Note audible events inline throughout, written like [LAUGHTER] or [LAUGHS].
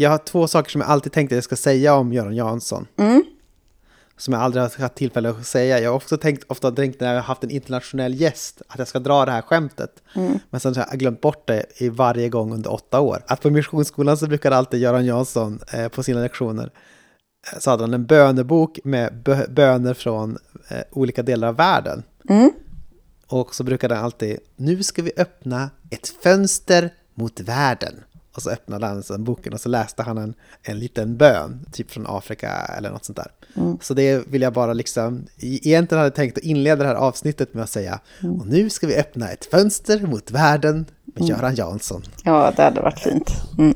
jag har två saker som jag alltid tänkte att jag ska säga om Göran Jansson. Mm. Som jag aldrig har haft tillfälle att säga. Jag har också tänkt, ofta tänkt när jag har haft en internationell gäst, att jag ska dra det här skämtet. Men sen har jag glömt bort det i varje gång under åtta år. Att på Missionsskolan så brukade alltid Göran Jansson eh, på sina lektioner eh, så hade han en bönebok med bö böner från eh, olika delar av världen. Mm. Och så brukade han alltid, nu ska vi öppna ett fönster mot världen. Och så öppnade han sen boken och så läste han en, en liten bön, typ från Afrika eller något sånt där. Så det vill jag bara liksom, egentligen hade jag tänkt att inleda det här avsnittet med att säga, och nu ska vi öppna ett fönster mot världen med Göran Jansson. Ja, det hade varit fint. Mm.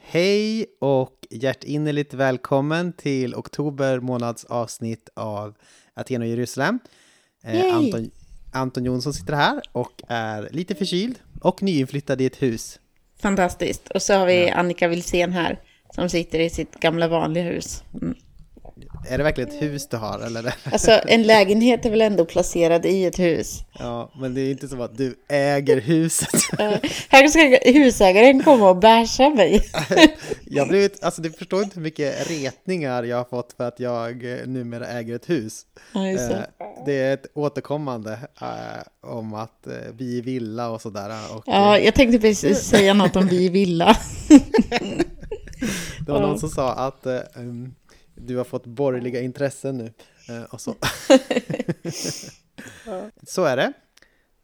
Hej och hjärtinnerligt välkommen till oktober månads avsnitt av Aten och Jerusalem. Eh! Anton, Anton Jonsson sitter här och är lite förkyld och nyinflyttad i ett hus. Fantastiskt. Och så har vi Annika Wilsén här som sitter i sitt gamla vanliga hus. Mm. Är det verkligen ett hus du har? Eller? Alltså en lägenhet är väl ändå placerad i ett hus. Ja, men det är inte så att du äger huset. Här ska husägaren komma och bärsa mig. [LAUGHS] Jag blev, alltså du förstår inte hur mycket retningar jag har fått för att jag eh, numera äger ett hus. Ja, det. Eh, Det är ett återkommande eh, om att vi är villa och sådär. Och, Ja, jag tänkte precis säga något om vi i villa. [LAUGHS] Det var någon som sa att um, du har fått borgerliga intressen nu. Eh, och så. [LAUGHS] så är det.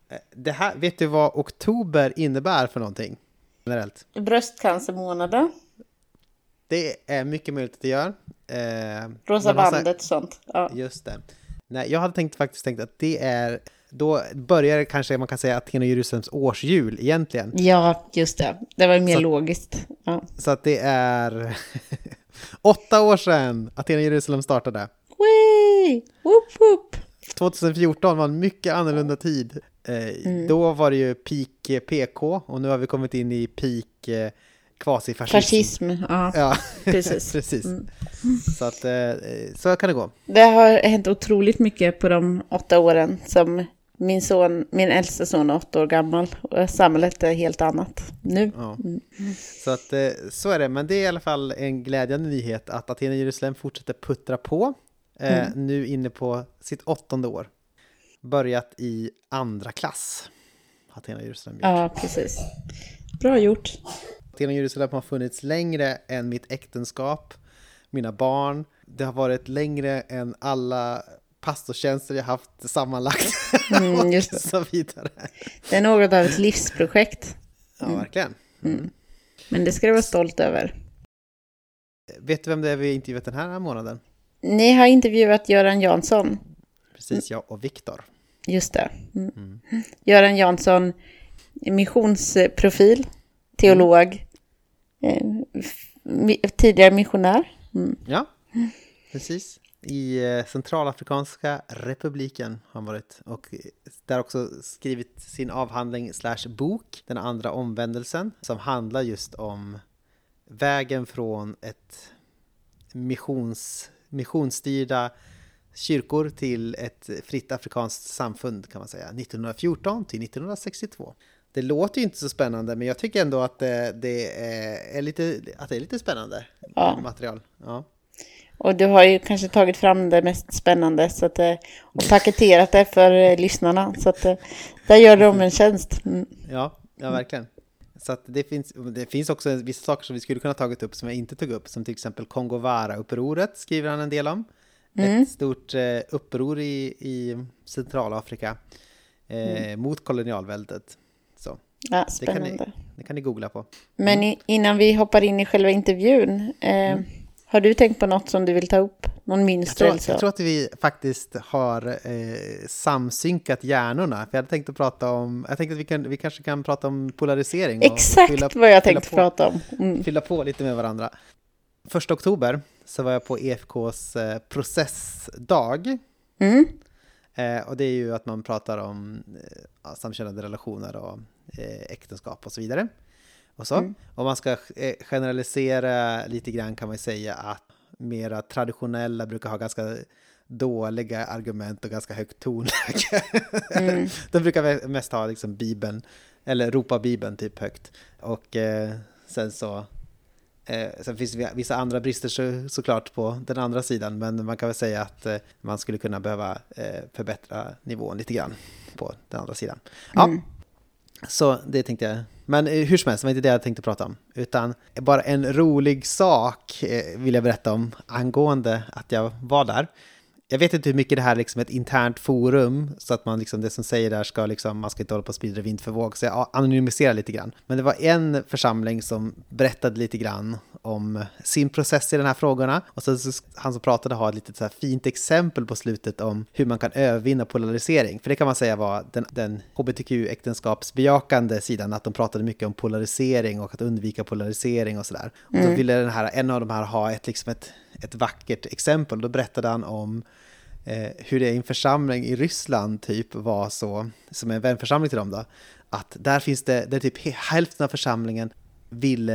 Eh, det här, vet du vad oktober innebär för någonting? Generellt. Bröstcancermånaden, Det är mycket möjligt att det gör. Eh, rosa bandet och sånt. Ja. Just det. Nej, jag hade tänkt, faktiskt tänkt att det är... Då börjar kanske man kan säga Aten och Jerusalems årsjul egentligen. ja, just det. Det var mer Så- logiskt. Ja. Så att det är [LAUGHS] åtta år sedan Aten och Jerusalem startade. Whee! Whoop, whoop. 2014 var en mycket annorlunda tid. Eh, Då var det ju peak eh, PK och nu har vi kommit in i peak eh, kvasifascism. Fascism, ja. [LAUGHS] Ja, Precis. [LAUGHS] precis. Så att eh, så kan det gå. Det har hänt otroligt mycket på de åtta åren som min son, min äldsta son är åtta år gammal och samhället är helt annat nu. Ja. Så att eh, så är det, men det är i alla fall en glädjande nyhet att Aten och Jerusalem fortsätter puttra på. Eh, Nu inne på sitt åttonde år. Börjat i andra klass. Aten och Jerusalem. Ja, precis. Bra gjort. Aten och Jerusalem har funnits längre än mitt äktenskap, mina barn. Det har varit längre än alla pastortjänster jag haft sammanlagt. [LAUGHS] Mm, just och det. så vidare. Det är något av ett livsprojekt, Ja, verkligen. men det ska du vara stolt över. Vet du vem det är vi har intervjuat den här månaden? Ni har intervjuat Göran Jansson, Precis, jag och Viktor. just det. Mm. Göran Jansson, missionsprofil, teolog, eh, f- mi- tidigare missionär. Mm. Ja, precis. I eh, Centralafrikanska republiken har han varit och eh, där också skrivit sin avhandling slash bok, Den andra omvändelsen, som handlar just om vägen från ett missions, missionsstyrda kyrkor till ett fritt afrikanskt samfund kan man säga, 1914 till 1962. Det låter ju inte så spännande men jag tycker ändå att det, det är, är, lite, att det är lite spännande Ja. material. Ja. Och du har ju kanske tagit fram det mest spännande så att, eh, och paketerat det för eh, lyssnarna. Så att eh, där gör de en tjänst. Mm. Ja, ja verkligen. Så att det, finns, det finns också vissa saker som vi skulle kunna tagit upp som jag inte tog upp, som till exempel Kongovara-upproret skriver han en del om. Ett stort uppror i, i Centralafrika eh, mot kolonialväldet. Så Ja, det kan, ni, spännande. det kan ni googla på. Men i, innan vi hoppar in i själva intervjun, eh, har du tänkt på något som du vill ta upp? Någon Jag eller så? jag tror att vi faktiskt har eh, samsynkat hjärnorna. För jag hade tänkt att prata om, jag tänkte att vi, kan, vi kanske kan prata om polarisering. och Exakt fylla- vad jag tänkte på. prata om. Mm. fylla på lite med varandra. Första oktober så var jag på EFKs eh, processdag. Mm. Eh, och det är ju att man pratar om eh, samkönade relationer och eh, äktenskap och så vidare. Och så. Om man ska eh, generalisera lite grann kan man säga att mera traditionella brukar ha ganska dåliga argument och ganska högt tonläge. [LAUGHS] De brukar mest ha liksom Bibeln, eller ropa Bibeln typ högt. Och eh, Sen så Eh, sen finns det vissa andra brister så, såklart på den andra sidan, men man kan väl säga att eh, man skulle kunna behöva eh, förbättra nivån lite grann på den andra sidan. Ja, mm så det tänkte jag. Men eh, hur som helst, det var inte det jag tänkte prata om, utan bara en rolig sak eh, vill jag berätta om angående att jag var där jag vet inte hur mycket det här liksom är ett internt forum, så att man liksom, det som säger där ska liksom, man ska inte hålla på och sprida vind för våg, så jag anonymiserar lite grann. Men det var en församling som berättade lite grann om sin process i de här frågorna. Och så, så han som pratade har ett litet så här fint exempel på slutet om hur man kan övervinna polarisering. För det kan man säga var den, den hbtq-äktenskapsbejakande sidan, att de pratade mycket om polarisering och att undvika polarisering och sådär. Och då mm. ville den här, en av de här ha ett, liksom ett ett vackert exempel. Då berättade han om eh, hur det i en församling i Ryssland typ var så, som är en vänförsamling till dem då, att där finns det, det är typ hälften av församlingen vill,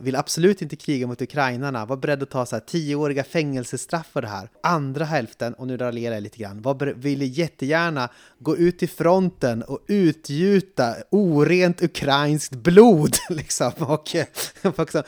vill absolut inte kriga mot ukrainarna, var beredd att ta så här tioåriga fängelsestraff för det här. Andra hälften, och nu raljerar jag lite grann, var, ville jättegärna gå ut till fronten och utgjuta orent ukrainskt blod. [LAUGHS] Liksom. Och, också,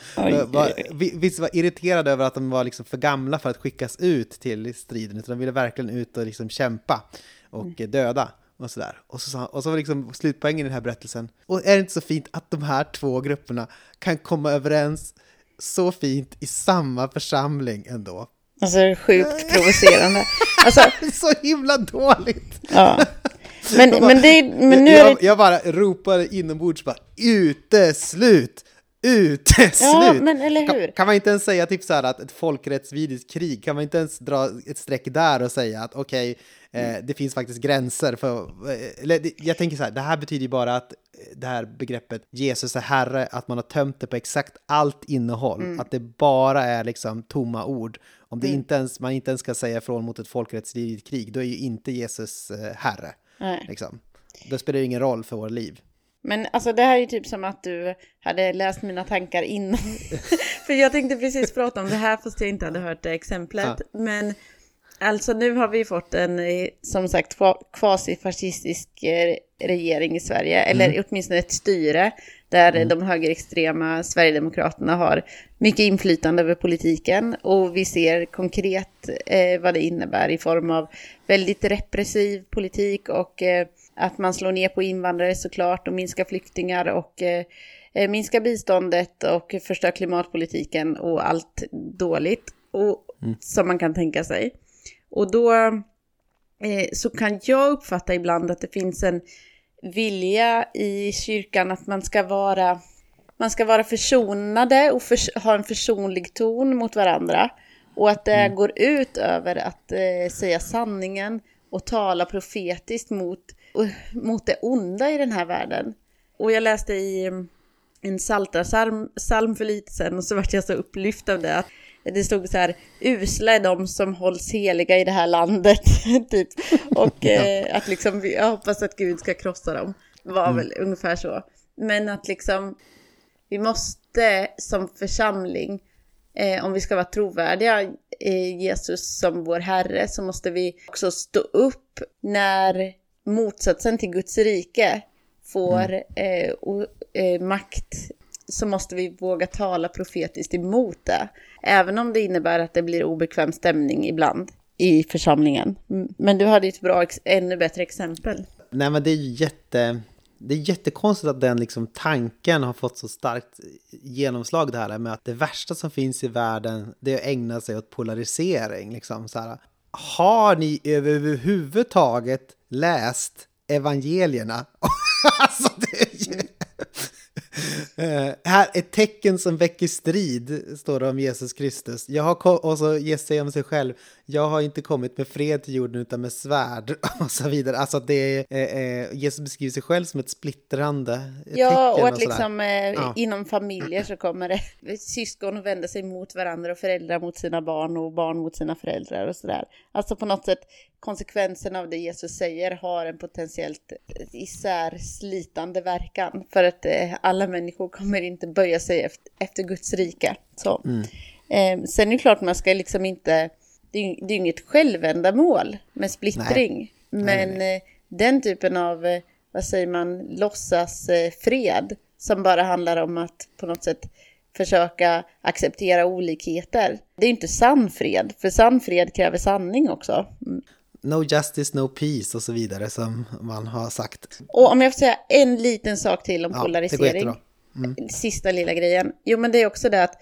var, visst var irriterade över att de var liksom för gamla för att skickas ut till striden, utan de ville verkligen ut och liksom kämpa och mm. döda och sådär. Och så, och så var liksom slutpoängen i den här berättelsen. Och är det inte så fint att de här två grupperna kan komma överens så fint i samma församling ändå? Alltså sjukt provocerande. Alltså, [LAUGHS] så himla dåligt! Ja. Men, bara, men, det, men nu jag, är det... jag bara ropade inombords bara uteslut! Uteslut! Ja, men eller hur? Kan, kan, man inte ens säga typ så här att ett folkrättsvidrigt krig, kan man inte ens dra ett streck där och säga att okej, okay, Eh, det finns faktiskt gränser för... Eh, eller, jag tänker så här, det här betyder ju bara att eh, det här begreppet Jesus är Herre, att man har tömt det på exakt allt innehåll. Mm. Att det bara är liksom tomma ord. Om det mm. inte ens, man inte ens ska säga ifrån mot ett folkrättsstridigt krig, då är ju inte Jesus Herre. Liksom. Då spelar det ingen roll för våra liv. Men alltså det här är ju typ som att du hade läst mina tankar innan. [LAUGHS] för jag tänkte precis prata om det här fast jag inte hade hört det exemplet. Ja. Men Alltså nu har vi fått en, eh, som sagt, kvasifascistisk eh, regering i Sverige, eller mm. åtminstone ett styre, där mm. de högerextrema Sverigedemokraterna har mycket inflytande över politiken. Och vi ser konkret eh, vad det innebär i form av väldigt repressiv politik och eh, att man slår ner på invandrare såklart och minskar flyktingar och eh, eh minskar biståndet och förstör klimatpolitiken och allt dåligt och, mm. som man kan tänka sig. Och då eh, så kan jag uppfatta ibland att det finns en vilja i kyrkan att man ska vara, man ska vara försonade och för, ha en försonlig ton mot varandra. Och att det mm. går ut över att eh, säga sanningen och tala profetiskt mot, mot det onda i den här världen. Och jag läste i mm, en saltarsalm för lite sedan och så vart jag så upplyft av det. Att det stod så här, usla är de som hålls heliga i det här landet, [LAUGHS] typ. Och [LAUGHS] ja. eh, att liksom, jag hoppas att Gud ska krossa dem, var mm. väl ungefär så. Men att liksom, vi måste som församling, eh, om vi ska vara trovärdiga, eh, Jesus som vår Herre, så måste vi också stå upp när motsatsen till Guds rike får mm. eh, och, eh, makt så måste vi våga tala profetiskt emot det. Även om det innebär att det blir obekväm stämning ibland i församlingen. Men du hade ett bra, ännu bättre exempel. Nej men det är jätte... Det är jättekonstigt att den liksom tanken har fått så starkt genomslag det här med att det värsta som finns i världen det är att ägna sig åt polarisering. Liksom, så här. Har ni överhuvudtaget läst evangelierna? [LAUGHS] alltså det är ju... Uh, här, ett tecken som väcker strid, står det om Jesus Kristus. Jag har och så ger sig om sig själv. Jag har inte kommit med fred till jorden utan med svärd [LAUGHS] och så vidare. Alltså det är, eh, Jesus beskriver sig själv som ett splittrande Ja, och att och liksom eh, ja. inom familjer så kommer det [LAUGHS] syskon vända sig mot varandra och föräldrar mot sina barn och barn mot sina föräldrar och sådär. Alltså på något sätt konsekvensen av det Jesus säger har en potentiellt isärslitande verkan. För att eh, alla människor kommer inte böja sig efter, efter Guds rike. Så. Mm. Eh, sen är det klart man ska liksom inte, det är, det är inget självändamål med splittring. Nej. Men nej, nej. Eh, den typen av, eh, vad säger man, låtsas eh, fred som bara handlar om att på något sätt försöka acceptera olikheter. Det är inte sann fred, för sann fred kräver sanning också. Mm. No justice, no peace och så vidare som man har sagt. Och om jag får säga en liten sak till om ja, polarisering. Mm. Sista lilla grejen. Jo, men det är också det att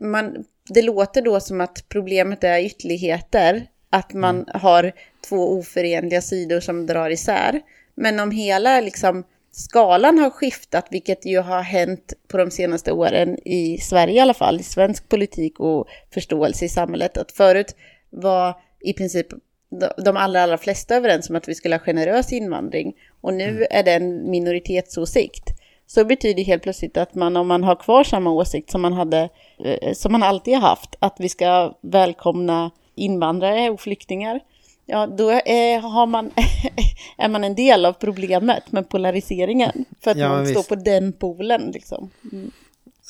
man, det låter då som att problemet är ytterligheter. Att man mm. har två oförenliga sidor som drar isär. Men om hela liksom, skalan har skiftat, vilket ju har hänt på de senaste åren i Sverige i alla fall, i svensk politik och förståelse i samhället, att förut var i princip de allra, allra flesta överens om att vi skulle ha generös invandring och nu mm. är det en minoritetsåsikt. Så betyder helt plötsligt att man om man har kvar samma åsikt som man hade, eh, som man alltid har haft, att vi ska välkomna invandrare och flyktingar, ja då är, har man, [LAUGHS] är man en del av problemet med polariseringen. För att ja, man visst. står på den polen liksom. Mm.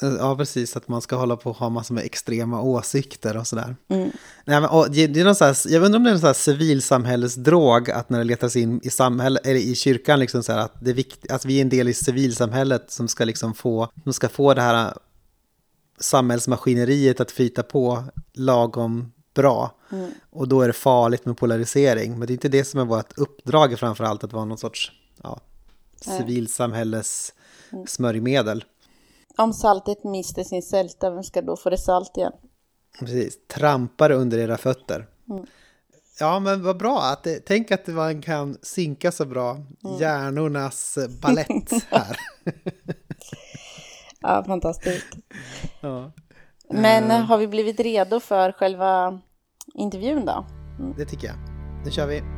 Ja, precis. Att man ska hålla på och ha massor med extrema åsikter och sådär. Mm. Nej, men, och, det är någon så här, jag undrar om det är en sån här civilsamhällesdrog, att när det letas in i, samhälle, eller i kyrkan, liksom så här, att, det är vikt, att vi är en del i civilsamhället som ska, liksom få, som ska få det här samhällsmaskineriet att flyta på lagom bra. Mm. Och då är det farligt med polarisering. Men det är inte det som är vårt uppdrag framför allt, att vara någon sorts ja, civilsamhälles mm. smörjmedel. Om saltet mister sin sälta, vem ska då få det salt igen? Precis, trampar under era fötter. Mm. Ja, men vad bra. Att det, tänk att man kan synka så bra. Mm. Hjärnornas ballett [LAUGHS] här. ja, fantastiskt. [LAUGHS] Ja. Men uh, har vi blivit redo för själva intervjun då? Mm. Det tycker jag. Nu kör vi.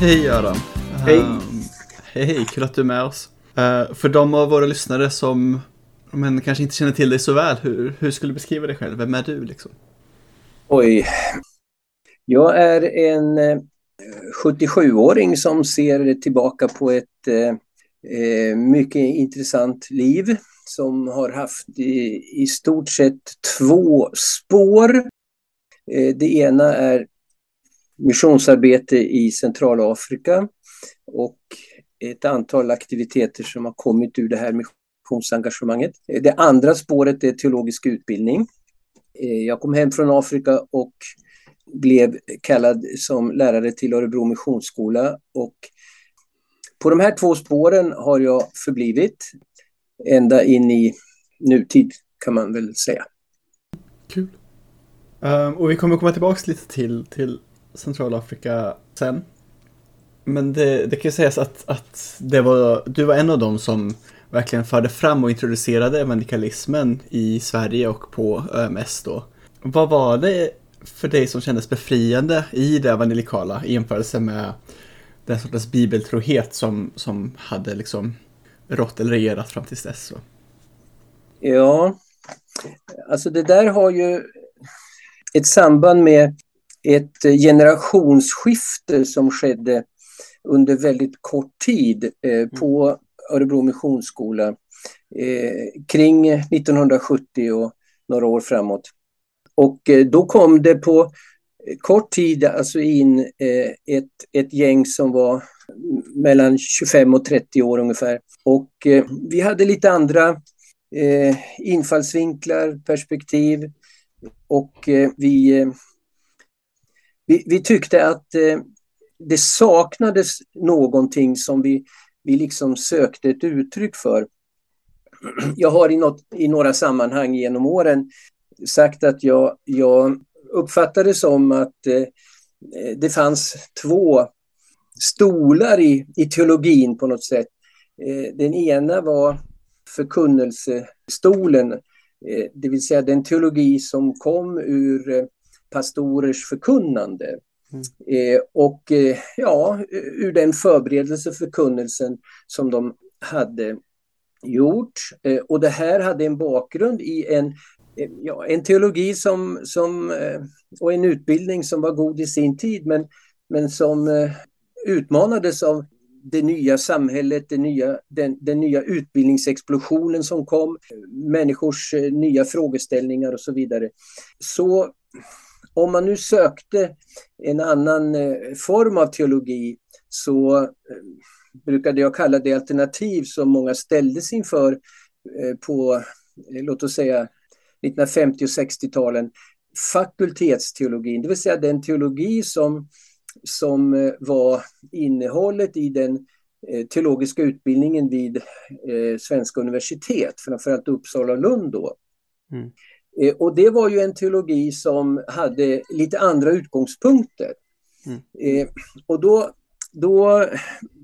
Hej Göran! Hej! Um, hej, kul att du är med oss. Uh, för de av våra lyssnare som men kanske inte känner till dig så väl, hur, hur skulle du beskriva dig själv? Vem är du liksom? Oj. Jag är en eh, 77-åring som ser tillbaka på ett eh, eh, mycket intressant liv som har haft i, i stort sett två spår. Eh, det ena är missionsarbete i Centralafrika och ett antal aktiviteter som har kommit ur det här missionsengagemanget. Det andra spåret är teologisk utbildning. Jag kom hem från Afrika och blev kallad som lärare till Örebro Missionsskola och på de här två spåren har jag förblivit ända in i nutid kan man väl säga. Kul. Um, och vi kommer komma tillbaka lite till, till Centralafrika sen. Men det, det kan ju sägas att, att det var, du var en av dem som verkligen förde fram och introducerade evangelikalismen i Sverige och på ÖMS då. Vad var det för dig som kändes befriande i det evangelikala i jämförelse med den sortens bibeltrohet som, som hade liksom rått eller regerat fram tills dess? Så. Ja, alltså det där har ju ett samband med ett generationsskifte som skedde under väldigt kort tid eh, mm. på Örebro Missionsskola eh, kring 1970 och några år framåt. Och eh, då kom det på kort tid alltså in eh, ett, ett gäng som var mellan 25 och 30 år ungefär. Och eh, vi hade lite andra infallsvinklar, perspektiv och vi vi, vi tyckte att det saknades någonting som vi, vi liksom sökte ett uttryck för. Jag har i, något, i några sammanhang genom åren sagt att jag, jag uppfattade som att eh, det fanns två stolar i, i teologin på något sätt. Eh, den ena var förkunnelsestolen, eh, det vill säga den teologi som kom ur eh, pastorers förkunnande. Mm. Eh, och eh, ja, ur den förberedelse förkunnelsen som de hade gjort. Eh, och det här hade en bakgrund i en ja, en teologi som, som, eh, och en utbildning som var god i sin tid men, men som eh, utmanades av det nya samhället, det nya, den, den nya utbildningsexplosionen som kom, människors eh, nya frågeställningar och så vidare. Så om man nu sökte en annan form av teologi så brukade jag kalla det alternativ som många ställdes inför på, låt oss säga, 1950 och 60-talen, fakultetsteologin, det vill säga den teologi som, som eh, var innehållet i den teologiska utbildningen vid eh, svenska universitet, framförallt Uppsala och Lund då. Mm. Eh, och det var ju en teologi som hade lite andra utgångspunkter. Mm. Eh, och då, då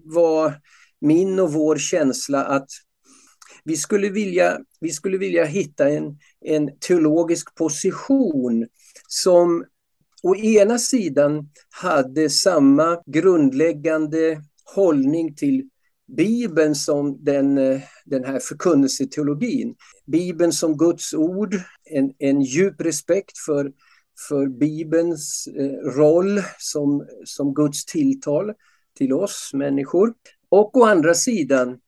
var min och vår känsla att vi skulle vilja, vi skulle vilja hitta en, en teologisk position som å ena sidan hade samma grundläggande hållning till Bibeln som den, den här förkunnelseteologin. Bibeln som Guds ord, en, en djup respekt för, för Bibelns eh, roll som, som Guds tilltal till oss människor. Och å andra sidan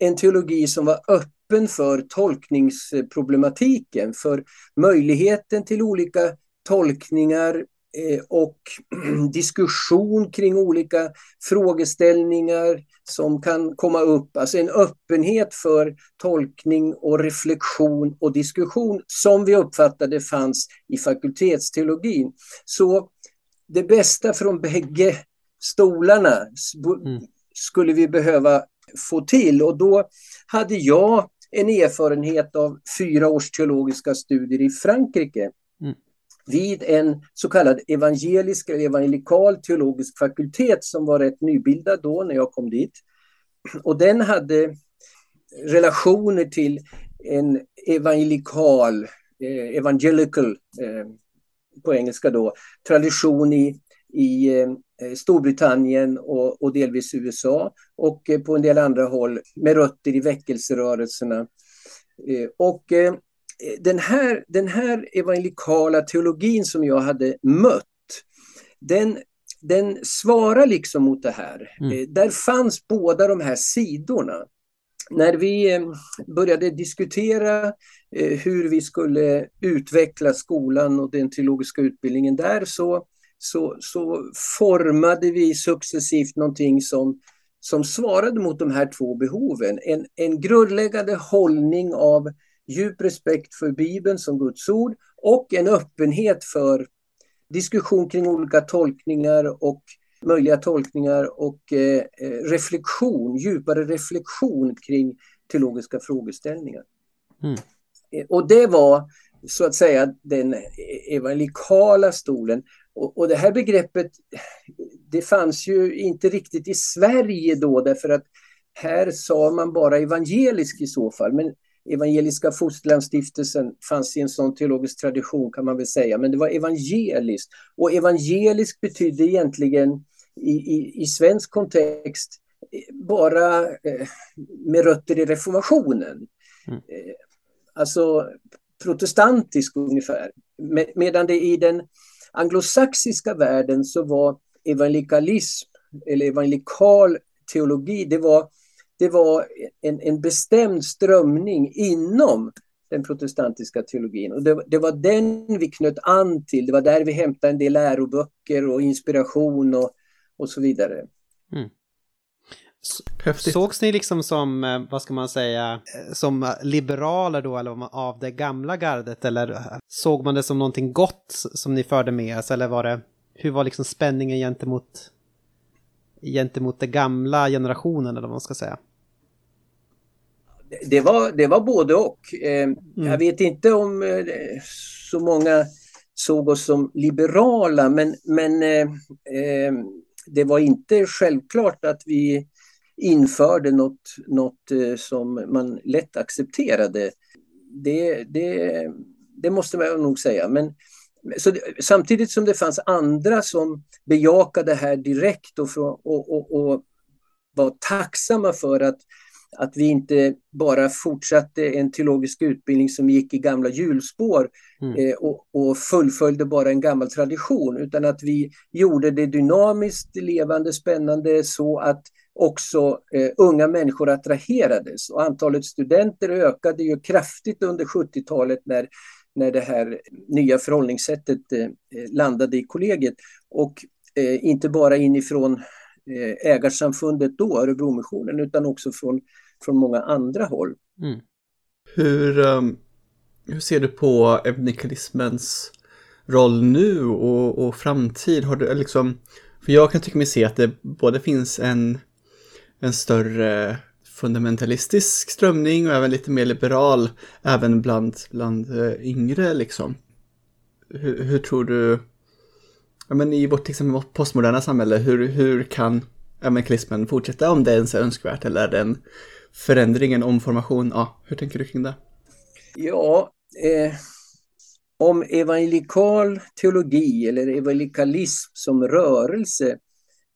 en teologi som var öppen för tolkningsproblematiken, för möjligheten till olika tolkningar eh, och [CLEARS THROAT] diskussion kring olika frågeställningar som kan komma upp. Alltså en öppenhet för tolkning och reflektion och diskussion som vi uppfattade fanns i fakultetsteologin. Så det bästa från bägge stolarna mm. skulle vi behöva få till och då hade jag en erfarenhet av fyra års teologiska studier i Frankrike mm. vid en så kallad evangelisk eller evangelikal teologisk fakultet som var rätt nybildad då när jag kom dit. Och den hade relationer till en evangelikal, eh, evangelical eh, på engelska då, tradition i, i eh, Storbritannien och, och, delvis USA och eh, på en del andra håll med rötter i väckelserörelserna. Eh, och den här, den här evangelikala teologin som jag hade mött, den, den svarar liksom mot det här. Mm. Där fanns båda de här sidorna. När vi började diskutera hur vi skulle utveckla skolan och den teologiska utbildningen där så så, så formade vi successivt någonting som, som svarade mot de här två behoven. En, en grundläggande hållning av djup respekt för Bibeln som Guds ord och en öppenhet för diskussion kring olika tolkningar och möjliga tolkningar och eh, eh reflektion, djupare reflektion kring teologiska frågeställningar. Mm. Eh, och det var så att säga den evangelikala stolen. Och, och, det här begreppet, det fanns ju inte riktigt i Sverige då därför att här sa man bara evangelisk i så fall. Men Evangeliska Fosterlandsstiftelsen fanns i en sån teologisk tradition kan man väl säga, men det var evangeliskt. Och evangelisk betydde egentligen i, i, i svensk kontext bara eh, med rötter i reformationen. Mm. Eh, alltså protestantisk ungefär. Med, medan det i den anglosaxiska världen så var evangelikalism eller evangelikal teologi, det var, det var en, en bestämd strömning inom den protestantiska teologin. Och det, det, var den vi knöt an till, det var där vi hämtade en del läroböcker och inspiration och, och så vidare. Mm. Häftigt. Sågs ni liksom som, eh, vad ska man säga, eh, som liberaler då, eller av det gamla gardet, eller såg man det som någonting gott som ni förde med oss, eller var det, hur var liksom spänningen gentemot, gentemot den gamla generationen, eller vad man ska säga? Det var, det var både och. Eh, mm. Jag vet inte om så många såg oss som liberala, men, men det var inte självklart att vi införde något, något eh, som man lätt accepterade. Det, det, det måste man nog säga. Men, så samtidigt som det fanns andra som bejakade det här direkt och, och, och, och var tacksamma för att, att vi inte bara fortsatte en teologisk utbildning som gick i gamla hjulspår mm. eh, och, och fullföljde bara en gammal tradition utan att vi gjorde det dynamiskt, levande, spännande så att också eh, unga människor attraherades och antalet studenter ökade ju kraftigt under 70-talet när, när det här nya förhållningssättet eh, landade i kollegiet. Och eh, inte bara inifrån eh, ägarsamfundet då, Örebromissionen, utan också från, från många andra håll. Mm. Hur, um, hur ser du på evangelismens roll nu och, och framtid? Har du liksom, för jag kan tycka mig se att det både finns en en större fundamentalistisk strömning och även lite mer liberal, även bland, bland eh, yngre liksom. Hur, hur tror du, ja, men i vårt liksom, postmoderna samhälle, hur, hur kan evangelismen fortsätta om det ens är önskvärt eller är det en förändring, en omformation? Ja, hur tänker du kring det? Ja, eh, om evangelikal teologi eller evangelikalism som rörelse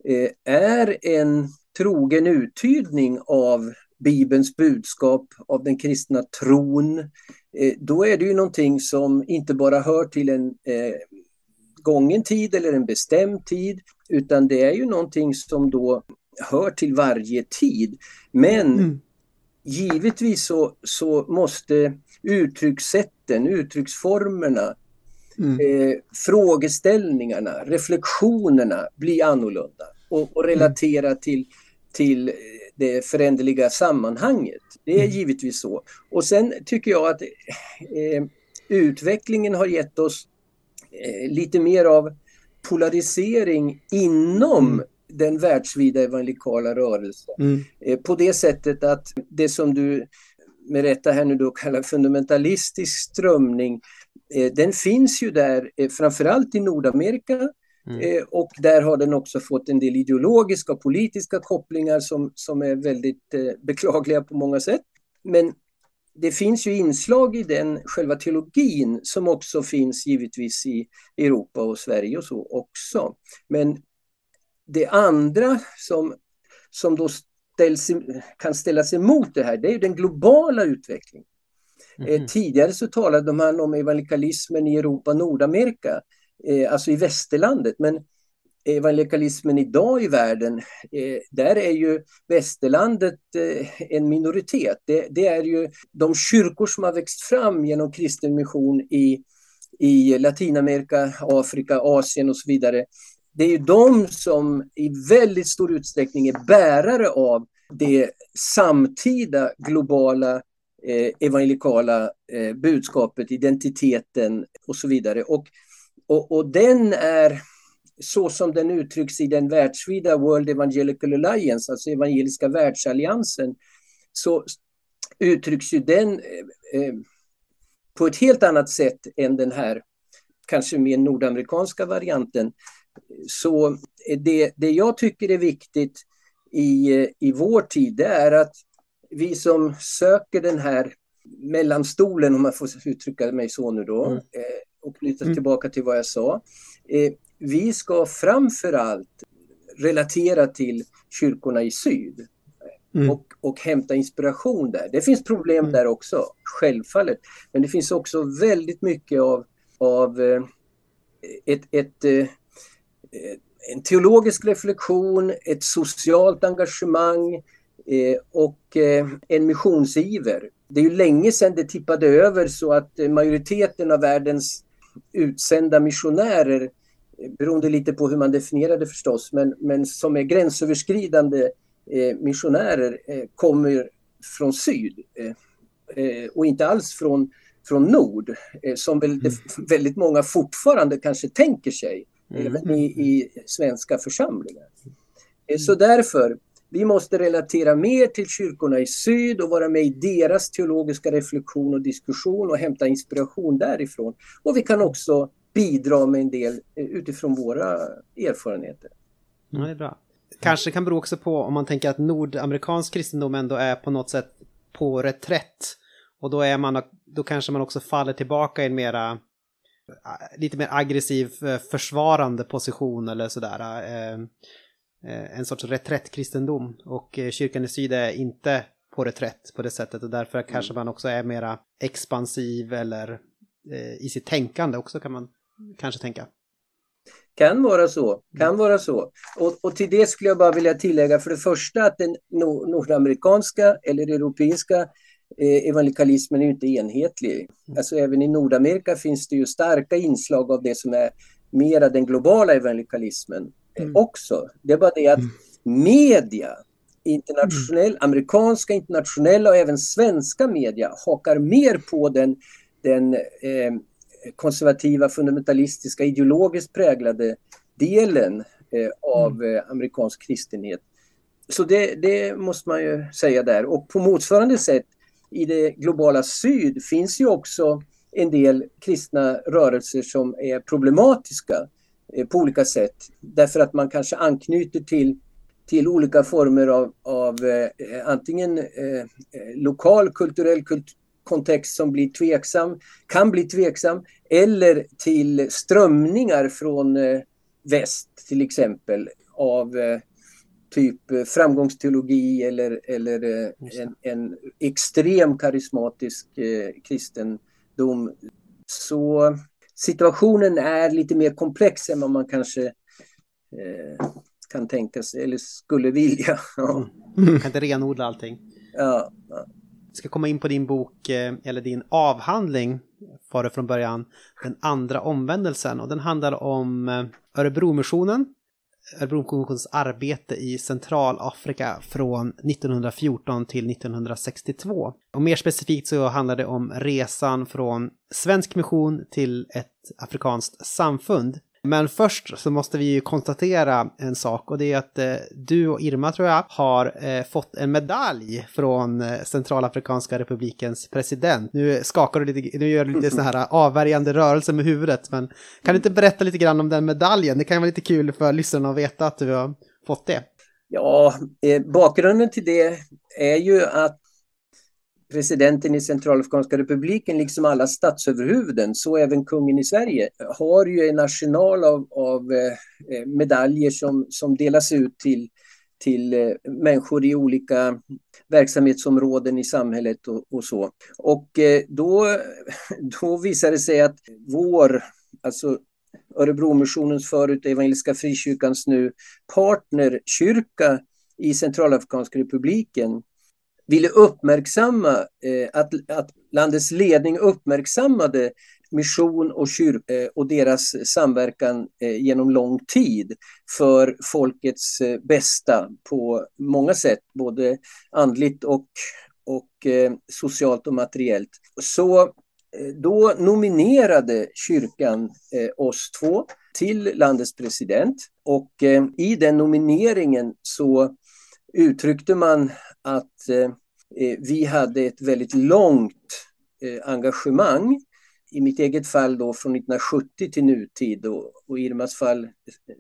eh, är en trogen uttydning av Bibelns budskap, av den kristna tron, eh, då är det ju någonting som inte bara hör till en eh, gången tid eller en bestämd tid, utan det är ju någonting som då hör till varje tid. Men mm. givetvis så, så måste uttryckssätten, uttrycksformerna, mm. eh, frågeställningarna, reflektionerna bli annorlunda och, och relatera mm. till till det föränderliga sammanhanget. Det är mm. givetvis så. Och sen tycker jag att eh, utvecklingen har gett oss eh, lite mer av polarisering inom mm. den världsvida evangelikala rörelsen. Mm. Eh, på det sättet att det som du med rätta här nu då kallar fundamentalistisk strömning, eh, den finns ju där eh, framförallt i Nordamerika Mm. Eh, och där har den också fått en del ideologiska och politiska kopplingar som, som är väldigt eh, beklagliga på många sätt. Men det finns ju inslag i den själva teologin som också finns givetvis i Europa och Sverige och så också. Men det andra som, som då ställs, kan ställas emot det här, det är den globala utvecklingen. Mm. Tidigare så talade man om evangelikalismen i Europa och Nordamerika eh, alltså i västerlandet. Men evangelikalismen idag i världen, eh, där är ju västerlandet eh, en minoritet. Det, det, är ju de kyrkor som har växt fram genom kristen mission i, i Latinamerika, Afrika, Asien och så vidare. Det är ju de som i väldigt stor utsträckning är bärare av det samtida globala eh, evangelikala eh, budskapet, identiteten och så vidare. Och och, och den är så som den uttrycks i den världsvida World Evangelical Alliance, alltså Evangeliska världsalliansen, så uttrycks ju den eh, eh, på ett helt annat sätt än den här kanske mer nordamerikanska varianten. Så det, det jag tycker är viktigt i, i vår tid, det är att vi som söker den här mellanstolen, om man får uttrycka mig så nu då, mm. eh, och knyta mm. tillbaka till vad jag sa. Eh, vi ska framförallt relatera till kyrkorna i syd mm. och, och hämta inspiration där. Det finns problem mm. där också, självfallet. Men det finns också väldigt mycket av, av eh, ett, ett, eh, en teologisk reflektion, ett socialt engagemang eh, och eh, en missionsiver. Det är ju länge sedan det tippade över så att majoriteten av världens utsända missionärer, beroende lite på hur man definierar det förstås, men, men som är gränsöverskridande eh, missionärer eh, kommer från syd eh, eh och inte alls från, från nord, eh, som väl, mm. väldigt många fortfarande kanske tänker sig, mm. även i, i svenska församlingar. Eh, så därför vi måste relatera mer till kyrkorna i syd och vara med i deras teologiska reflektion och diskussion och hämta inspiration därifrån. Och vi kan också bidra med en del eh, utifrån våra erfarenheter. Ja, det är bra. Kanske kan bero också på om man tänker att nordamerikansk kristendom ändå är på något sätt på reträtt. Och då, är man, då kanske man också faller tillbaka i en mera eh, lite mer aggressiv eh, försvarande position eller sådär. Eh, en sorts reträttkristendom och kyrkan i syd är inte på reträtt på det sättet och därför kanske man också är mera expansiv eller eh, i sitt tänkande också kan man kanske tänka. Kan vara så, kan vara så. Och, och till det skulle jag bara vilja tillägga för det första att den nordamerikanska eller europeiska eh, evangelikalismen är inte enhetlig. Mm. Alltså även i Nordamerika finns det ju starka inslag av det som är mera den globala evangelikalismen mm. också. Det är bara det att mm. media, internationell, mm. amerikanska, internationella och även svenska media hakar mer på den, den eh, konservativa, fundamentalistiska, ideologiskt präglade delen eh, av mm. eh, amerikansk kristenhet. Så det, det, måste man ju säga där. Och på motsvarande sätt i det globala syd finns ju också en del kristna rörelser som är problematiska på olika sätt. Därför att man kanske anknyter till, till olika former av, av eh, antingen eh, lokal kulturell kult, kontext som blir tveksam, kan bli tveksam, eller till strömningar från eh, väst till exempel av eh, typ eh, framgångsteologi eller, eller en, en extrem karismatisk kristendom. Så situationen är lite mer komplex än vad man kanske eh, kan tänka sig eller skulle vilja. [LAUGHS] Ja. Mm. Kan inte renodla allting. Ja, ja ska komma in på din bok, eh, eller din avhandling, var det från början, Den andra omvändelsen. Och den handlar om eh, Örebromissionen, Örebromissionens arbete i Centralafrika från 1914 till 1962. Och mer specifikt så handlar det om resan från svensk mission till ett afrikanskt samfund men först så måste vi ju konstatera en sak och det är att eh, du och Irma tror jag har eh, fått en medalj från eh, Centralafrikanska republikens president. Nu skakar du lite, nu gör du lite sån här eh, avvärjande rörelse med huvudet, men kan du inte berätta lite grann om den medaljen? Det kan vara lite kul för lyssnarna att veta att du har fått det. Ja, eh, bakgrunden till det är ju att presidenten i Centralafrikanska republiken, liksom alla statsöverhuvuden, så även kungen i Sverige, har ju en arsenal av, av eh, medaljer som, som delas ut till, till eh, människor i olika verksamhetsområden i samhället och, och så. Och eh, då, [LAUGHS] då visar det sig att vår, alltså Örebromissionens förut Evangeliska Frikyrkans nu partnerkyrka i Centralafrikanska republiken ville uppmärksamma, eh, att, att landets ledning uppmärksammade mission och kyrka eh, och deras samverkan eh, genom lång tid för folkets eh, bästa på många sätt, både andligt och, och socialt och materiellt. Så då nominerade kyrkan oss två till landets president och i den nomineringen så uttryckte man att eh, eh, vi hade ett väldigt långt eh, engagemang. I mitt eget fall då från 1970 till nutid och, och Irmas fall eh,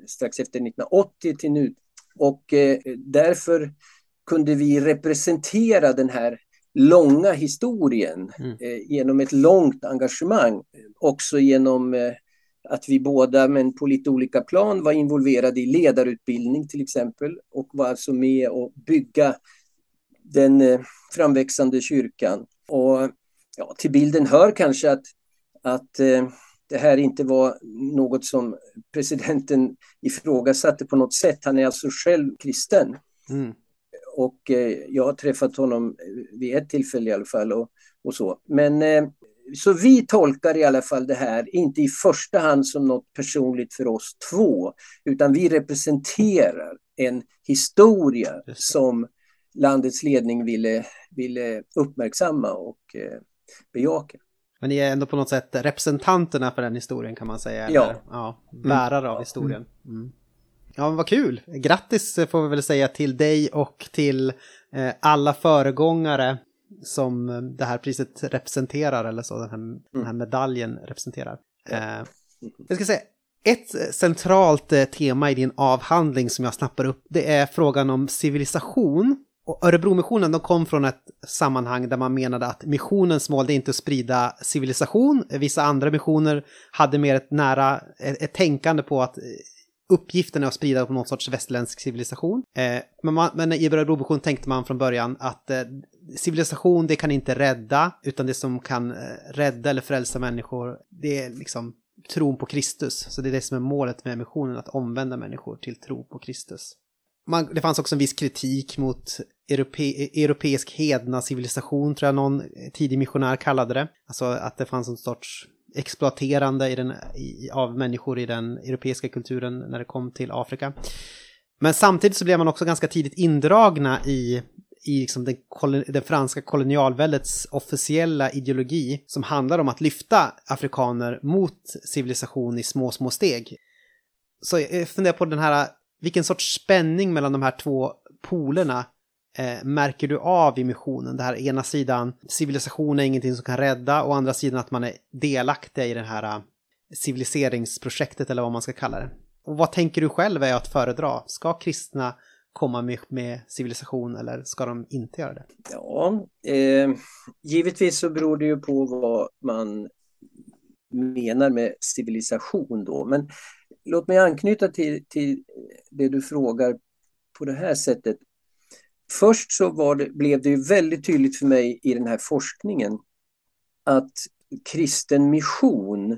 strax efter 1980 till nutid. Och eh, därför kunde vi representera den här långa historien mm. eh, genom ett långt engagemang. Också genom att vi båda, men på lite olika plan, var involverade i ledarutbildning till exempel och var alltså med och bygga den eh, framväxande kyrkan. Och ja, till bilden hör kanske att, att eh, det här inte var något som presidenten ifrågasatte på något sätt. Han är alltså själv kristen. Mm. Och eh, jag har träffat honom vid ett tillfälle i alla fall. Och, och så. Men så vi tolkar i alla fall det här, inte i första hand som något personligt för oss två, utan vi representerar en historia som landets ledning ville, ville uppmärksamma och eh, bejaka. Men ni är ändå på något sätt representanterna för den historien kan man säga? Eller? Ja. ja bärare mm. av historien. Mm. Ja, men vad kul! Grattis får vi väl säga till dig och till eh, alla föregångare som det här priset representerar, eller så, den här, mm. den här medaljen representerar. Eh, jag ska säga, ett centralt eh, tema i din avhandling som jag snappar upp, det är frågan om civilisation. Och Örebromissionen de kom från ett sammanhang där man menade att missionens mål är inte att sprida civilisation. Vissa andra missioner hade mer ett nära, ett, ett tänkande på att uppgiften är att sprida på någon sorts västerländsk civilisation. Eh, men, man, men i Örebromissionen tänkte man från början att eh, civilisation, det kan inte rädda, utan det som kan eh, rädda eller frälsa människor, det är liksom tron på Kristus. Så det är det som är målet med missionen, att omvända människor till tro på Kristus. Man, det fanns också en viss kritik mot europe, europeisk hedna civilisation, tror jag någon tidig missionär kallade det. Alltså att det fanns en sorts exploaterande i den, i, av människor i den europeiska kulturen när det kom till Afrika. Men samtidigt så blev man också ganska tidigt indragna i i liksom den, den franska kolonialväldets officiella ideologi som handlar om att lyfta afrikaner mot civilisation i små, små steg. Så jag funderar på den här, vilken sorts spänning mellan de här två polerna eh, märker du av i missionen? Det här ena sidan, civilisation är ingenting som kan rädda, och andra sidan att man är delaktig i det här eh, civiliseringsprojektet eller vad man ska kalla det. Och vad tänker du själv är att föredra? Ska kristna komma med, med civilisation eller ska de inte göra det? Ja, eh, givetvis så beror det ju på vad man menar med civilisation då. Men låt mig anknyta till, till det du frågar på det här sättet. Först så det, blev det ju väldigt tydligt för mig i den här forskningen att kristen mission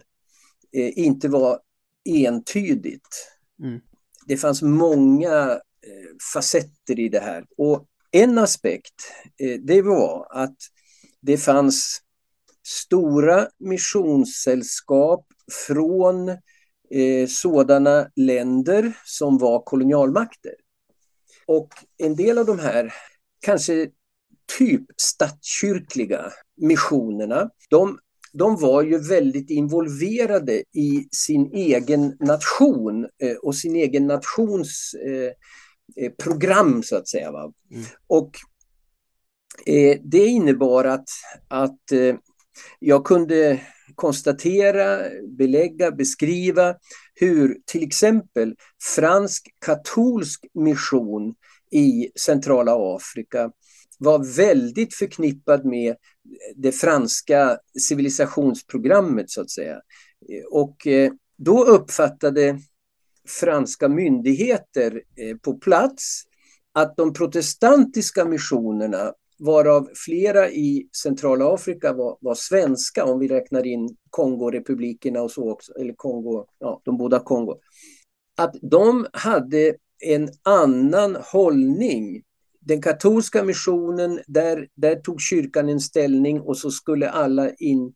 eh, inte var entydigt. Mm. Det fanns många Eh, facetter i det här. Och en aspekt, eh, det var att det fanns stora missionssällskap från eh, sådana länder som var kolonialmakter. Och en del av de här, kanske typ statskyrkliga missionerna, de, de var ju väldigt involverade i sin egen nation och sin egen nations Eh, program så att säga. Va? Mm. Och eh, det innebar att, att eh, jag kunde konstatera, belägga, beskriva hur till exempel fransk katolsk mission i centrala Afrika var väldigt förknippad med det franska civilisationsprogrammet så att säga. Och eh, då uppfattade franska myndigheter eh, på plats att de protestantiska missionerna varav flera i centrala Afrika var, var, svenska om vi räknar in Kongorepublikerna och så också, eller Kongo, ja, de båda Kongo. Att de hade en annan hållning. Den katolska missionen, där, där tog kyrkan en ställning och så skulle alla in,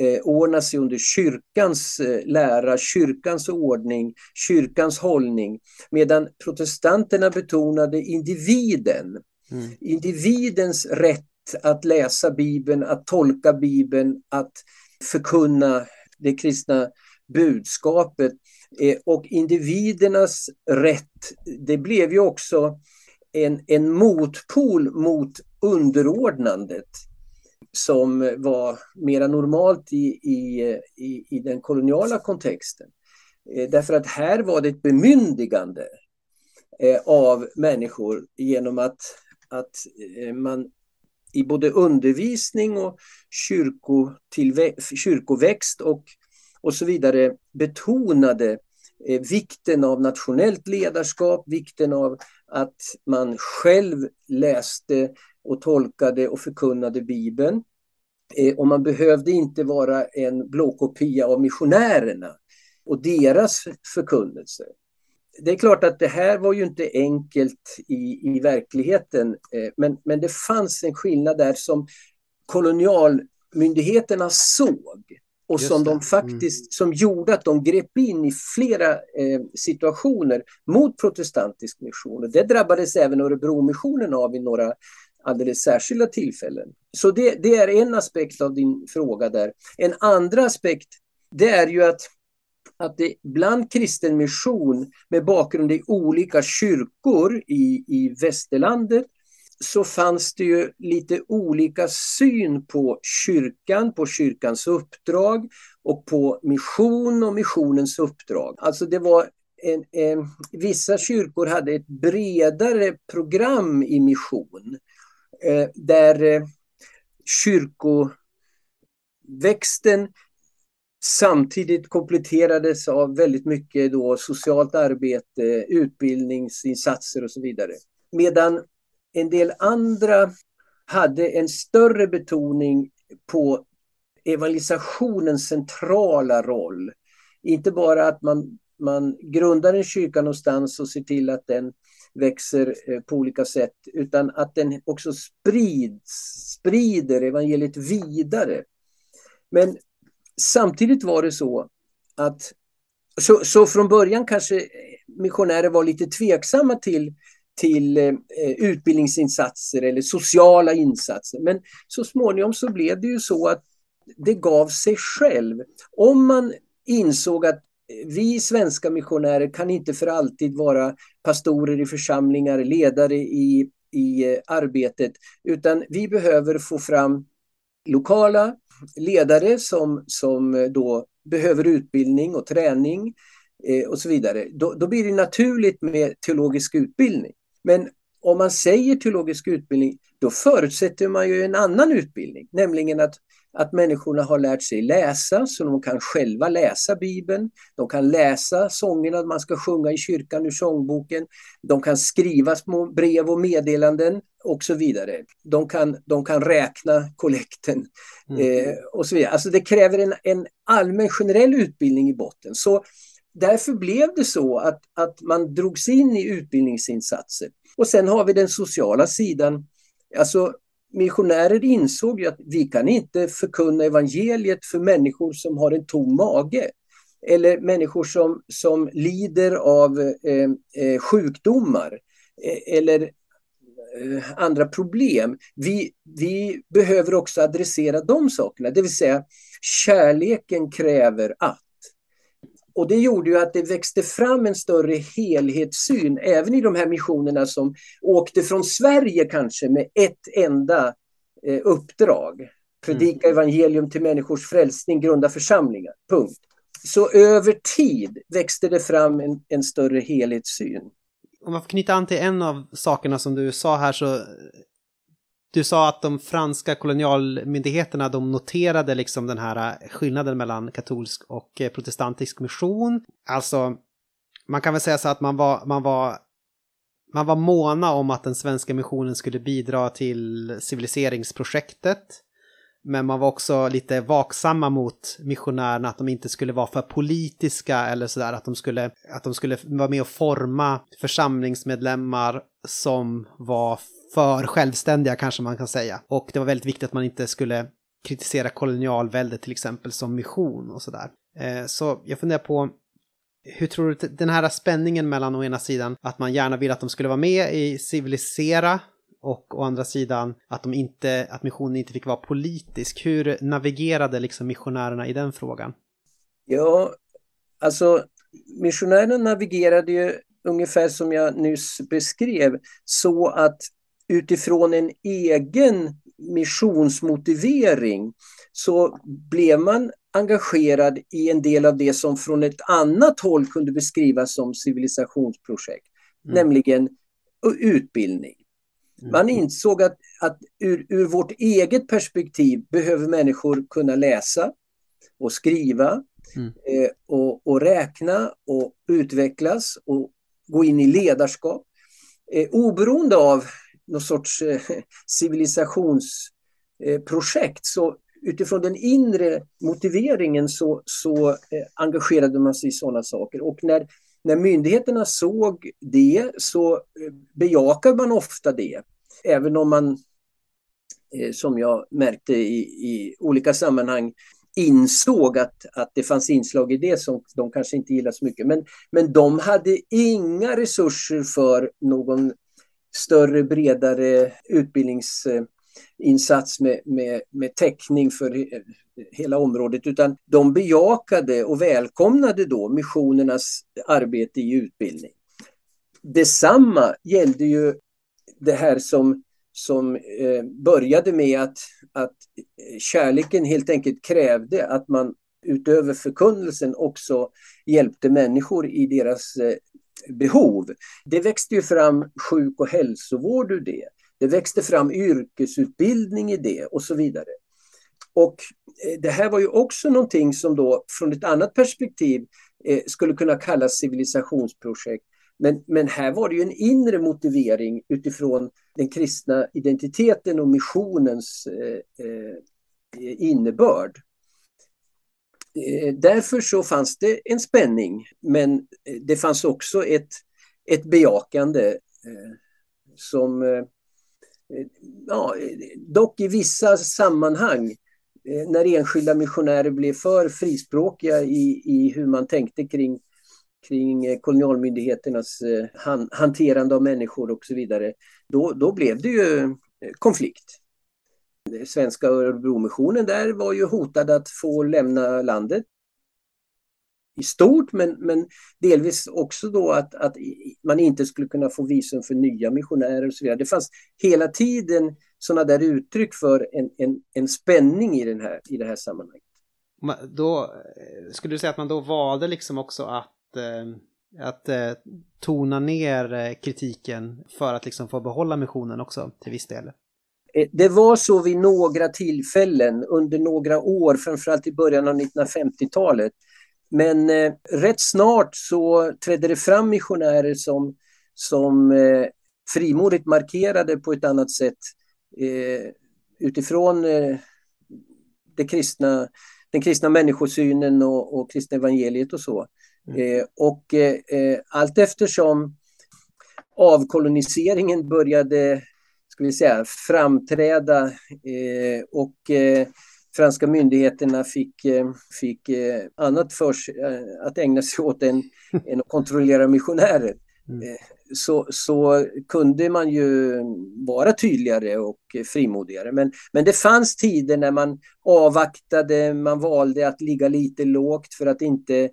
eh, ordna sig under kyrkans eh, lära, kyrkans ordning, kyrkans hållning. Medan protestanterna betonade individen, mm. individens rätt att läsa Bibeln, att tolka Bibeln, att förkunna det kristna budskapet. Eh, och individernas rätt, det blev ju också en, en motpol mot underordnandet som var mera normalt i, i, i, i den koloniala kontexten. Eh, därför att här var det ett bemyndigande eh, av människor genom att, att eh, man i både undervisning och kyrkoväxt och, och så vidare betonade vikten av nationellt ledarskap, vikten av att man själv läste och tolkade och förkunnade Bibeln. Eh, och man behövde inte vara en blåkopia av missionärerna och deras förkunnelse. Det är klart att det här var ju inte enkelt i, i verkligheten, eh, men, men det fanns en skillnad där som kolonialmyndigheterna såg och som de faktiskt mm. som gjorde att de grep in i flera eh, situationer mot protestantisk mission. det drabbades även Örebromissionen av i några alldeles särskilda tillfällen. Så det, det, är en aspekt av din fråga där. En andra aspekt det är ju att, att det bland kristen mission med bakgrund i olika kyrkor i, i västerlandet så fanns det ju lite olika syn på kyrkan, på kyrkans uppdrag och på mission och missionens uppdrag. Alltså det var en, en, vissa kyrkor hade ett bredare program i mission Eh, där eh, kyrkoväxten samtidigt kompletterades av väldigt mycket då socialt arbete, utbildningsinsatser och så vidare. Medan en del andra hade en större betoning på evangelisationens centrala roll. Inte bara att man, man grundar en kyrka någonstans och ser till att den växer eh, på olika sätt, utan att den också sprids, sprider evangeliet vidare. Men samtidigt var det så att så, så från början kanske missionärer var lite tveksamma till, till eh, utbildningsinsatser eller sociala insatser. Men så småningom så blev det ju så att det gav sig själv. Om man insåg att vi svenska missionärer kan inte för alltid vara pastorer i församlingar, ledare i, i eh, arbetet, utan vi behöver få fram lokala ledare som, som eh, då behöver utbildning och träning eh, och så vidare. Då, då blir det naturligt med teologisk utbildning. Men om man säger teologisk utbildning, då förutsätter man ju en annan utbildning, nämligen att att människorna har lärt sig läsa så de kan själva läsa Bibeln. De kan läsa sångerna man ska sjunga i kyrkan ur sångboken. De kan skriva små brev och meddelanden och så vidare. De kan, de kan räkna kollekten mm. eh, och så vidare. Alltså det kräver en, en allmän generell utbildning i botten. Så därför blev det så att, att man drogs in i utbildningsinsatser. Och sen har vi den sociala sidan. Alltså missionärer insåg ju att vi kan inte förkunna evangeliet för människor som har en tom mage. Eller människor som, som lider av eh, eh sjukdomar. Eh, eller eh, andra problem. Vi, vi behöver också adressera de sakerna, det vill säga kärleken kräver att. Och det gjorde ju att det växte fram en större helhetssyn även i de här missionerna som åkte från Sverige kanske med ett enda eh, uppdrag. Predika mm. evangelium till människors frälsning, grunda församlingar. Punkt. Så över tid växte det fram en, en större helhetssyn. Om man får knyta an till en av sakerna som du sa här så du sa att de franska kolonialmyndigheterna de noterade liksom den här äh, skillnaden mellan katolsk och äh, protestantisk mission. Alltså, man kan väl säga så att man var, man var, man var måna om att den svenska missionen skulle bidra till civiliseringsprojektet. Men man var också lite vaksamma mot missionärerna, att de inte skulle vara för politiska eller sådär, att de skulle, att de skulle vara med och forma församlingsmedlemmar som var för självständiga kanske man kan säga. Och det var väldigt viktigt att man inte skulle kritisera kolonialväldet till exempel som mission och sådär. Eh, så jag funderar på hur tror du den här spänningen mellan å ena sidan att man gärna vill att de skulle vara med i civilisera och å andra sidan att, de inte, att missionen inte fick vara politisk. Hur navigerade liksom missionärerna i den frågan? Ja, alltså missionärerna navigerade ju ungefär som jag nyss beskrev så att utifrån en egen missionsmotivering så blev man engagerad i en del av det som från ett annat håll kunde beskrivas som civilisationsprojekt, mm. nämligen utbildning. Mm. Man insåg att, att ur, ur, vårt eget perspektiv behöver människor kunna läsa och skriva mm. eh, och, och, räkna och utvecklas och gå in i ledarskap. Eh, oberoende av någon sorts eh, civilisationsprojekt. Så utifrån den inre motiveringen så, så eh, engagerade man sig i sådana saker. Och när, när myndigheterna såg det så eh, bejakade man ofta det. Även om man, eh, som jag märkte i, i olika sammanhang, insåg att, att det fanns inslag i det som de kanske inte gillade så mycket. Men, men de hade inga resurser för någon större, bredare utbildningsinsats med, med, med täckning för hela området utan de bejakade och välkomnade då missionernas arbete i utbildning. Detsamma gällde ju det här som, som eh, började med att, att kärleken helt enkelt krävde att man utöver förkunnelsen också hjälpte människor i deras eh, behov. Det växte ju fram sjuk och hälsovård ur det. Det växte fram yrkesutbildning i det och så vidare. Och eh, det här var ju också någonting som då från ett annat perspektiv eh, skulle kunna kallas civilisationsprojekt. Men, men här var det ju en inre motivering utifrån den kristna identiteten och missionens eh, eh innebörd. Eh, därför så fanns det en spänning, men eh, det fanns också ett, ett bejakande eh, som ja, dock i vissa sammanhang när enskilda missionärer blev för frispråkiga i, i hur man tänkte kring, kring kolonialmyndigheternas han, hanterande av människor och så vidare, då, då blev det ju konflikt. Svenska Örebromissionen där var ju hotad att få lämna landet i stort men, men delvis också då att, att man inte skulle kunna få visum för nya missionärer och så vidare. Det fanns hela tiden sådana där uttryck för en, en, en spänning i, den här, i det här sammanhanget. Då, eh, skulle du säga att man då valde liksom också att, eh, att eh, tona ner kritiken för att liksom få behålla missionen också till viss del? Eh, det var så vid några tillfällen under några år, framförallt i början av 1950-talet. Men eh, rätt snart så trädde det fram missionärer som, som eh, frimodigt markerade på ett annat sätt eh, utifrån eh, det kristna, den kristna människosynen och, och kristna evangeliet och så. Mm. Eh, och eh, allt eftersom avkoloniseringen började vi säga, framträda eh, och eh, franska myndigheterna fick, eh, fick eh, annat för eh, att ägna sig åt än, [LAUGHS] än att kontrollera missionärer. Mm. Eh, så, så kunde man ju vara tydligare och frimodigare. Men, men det fanns tider när man avvaktade, man valde att ligga lite lågt för att inte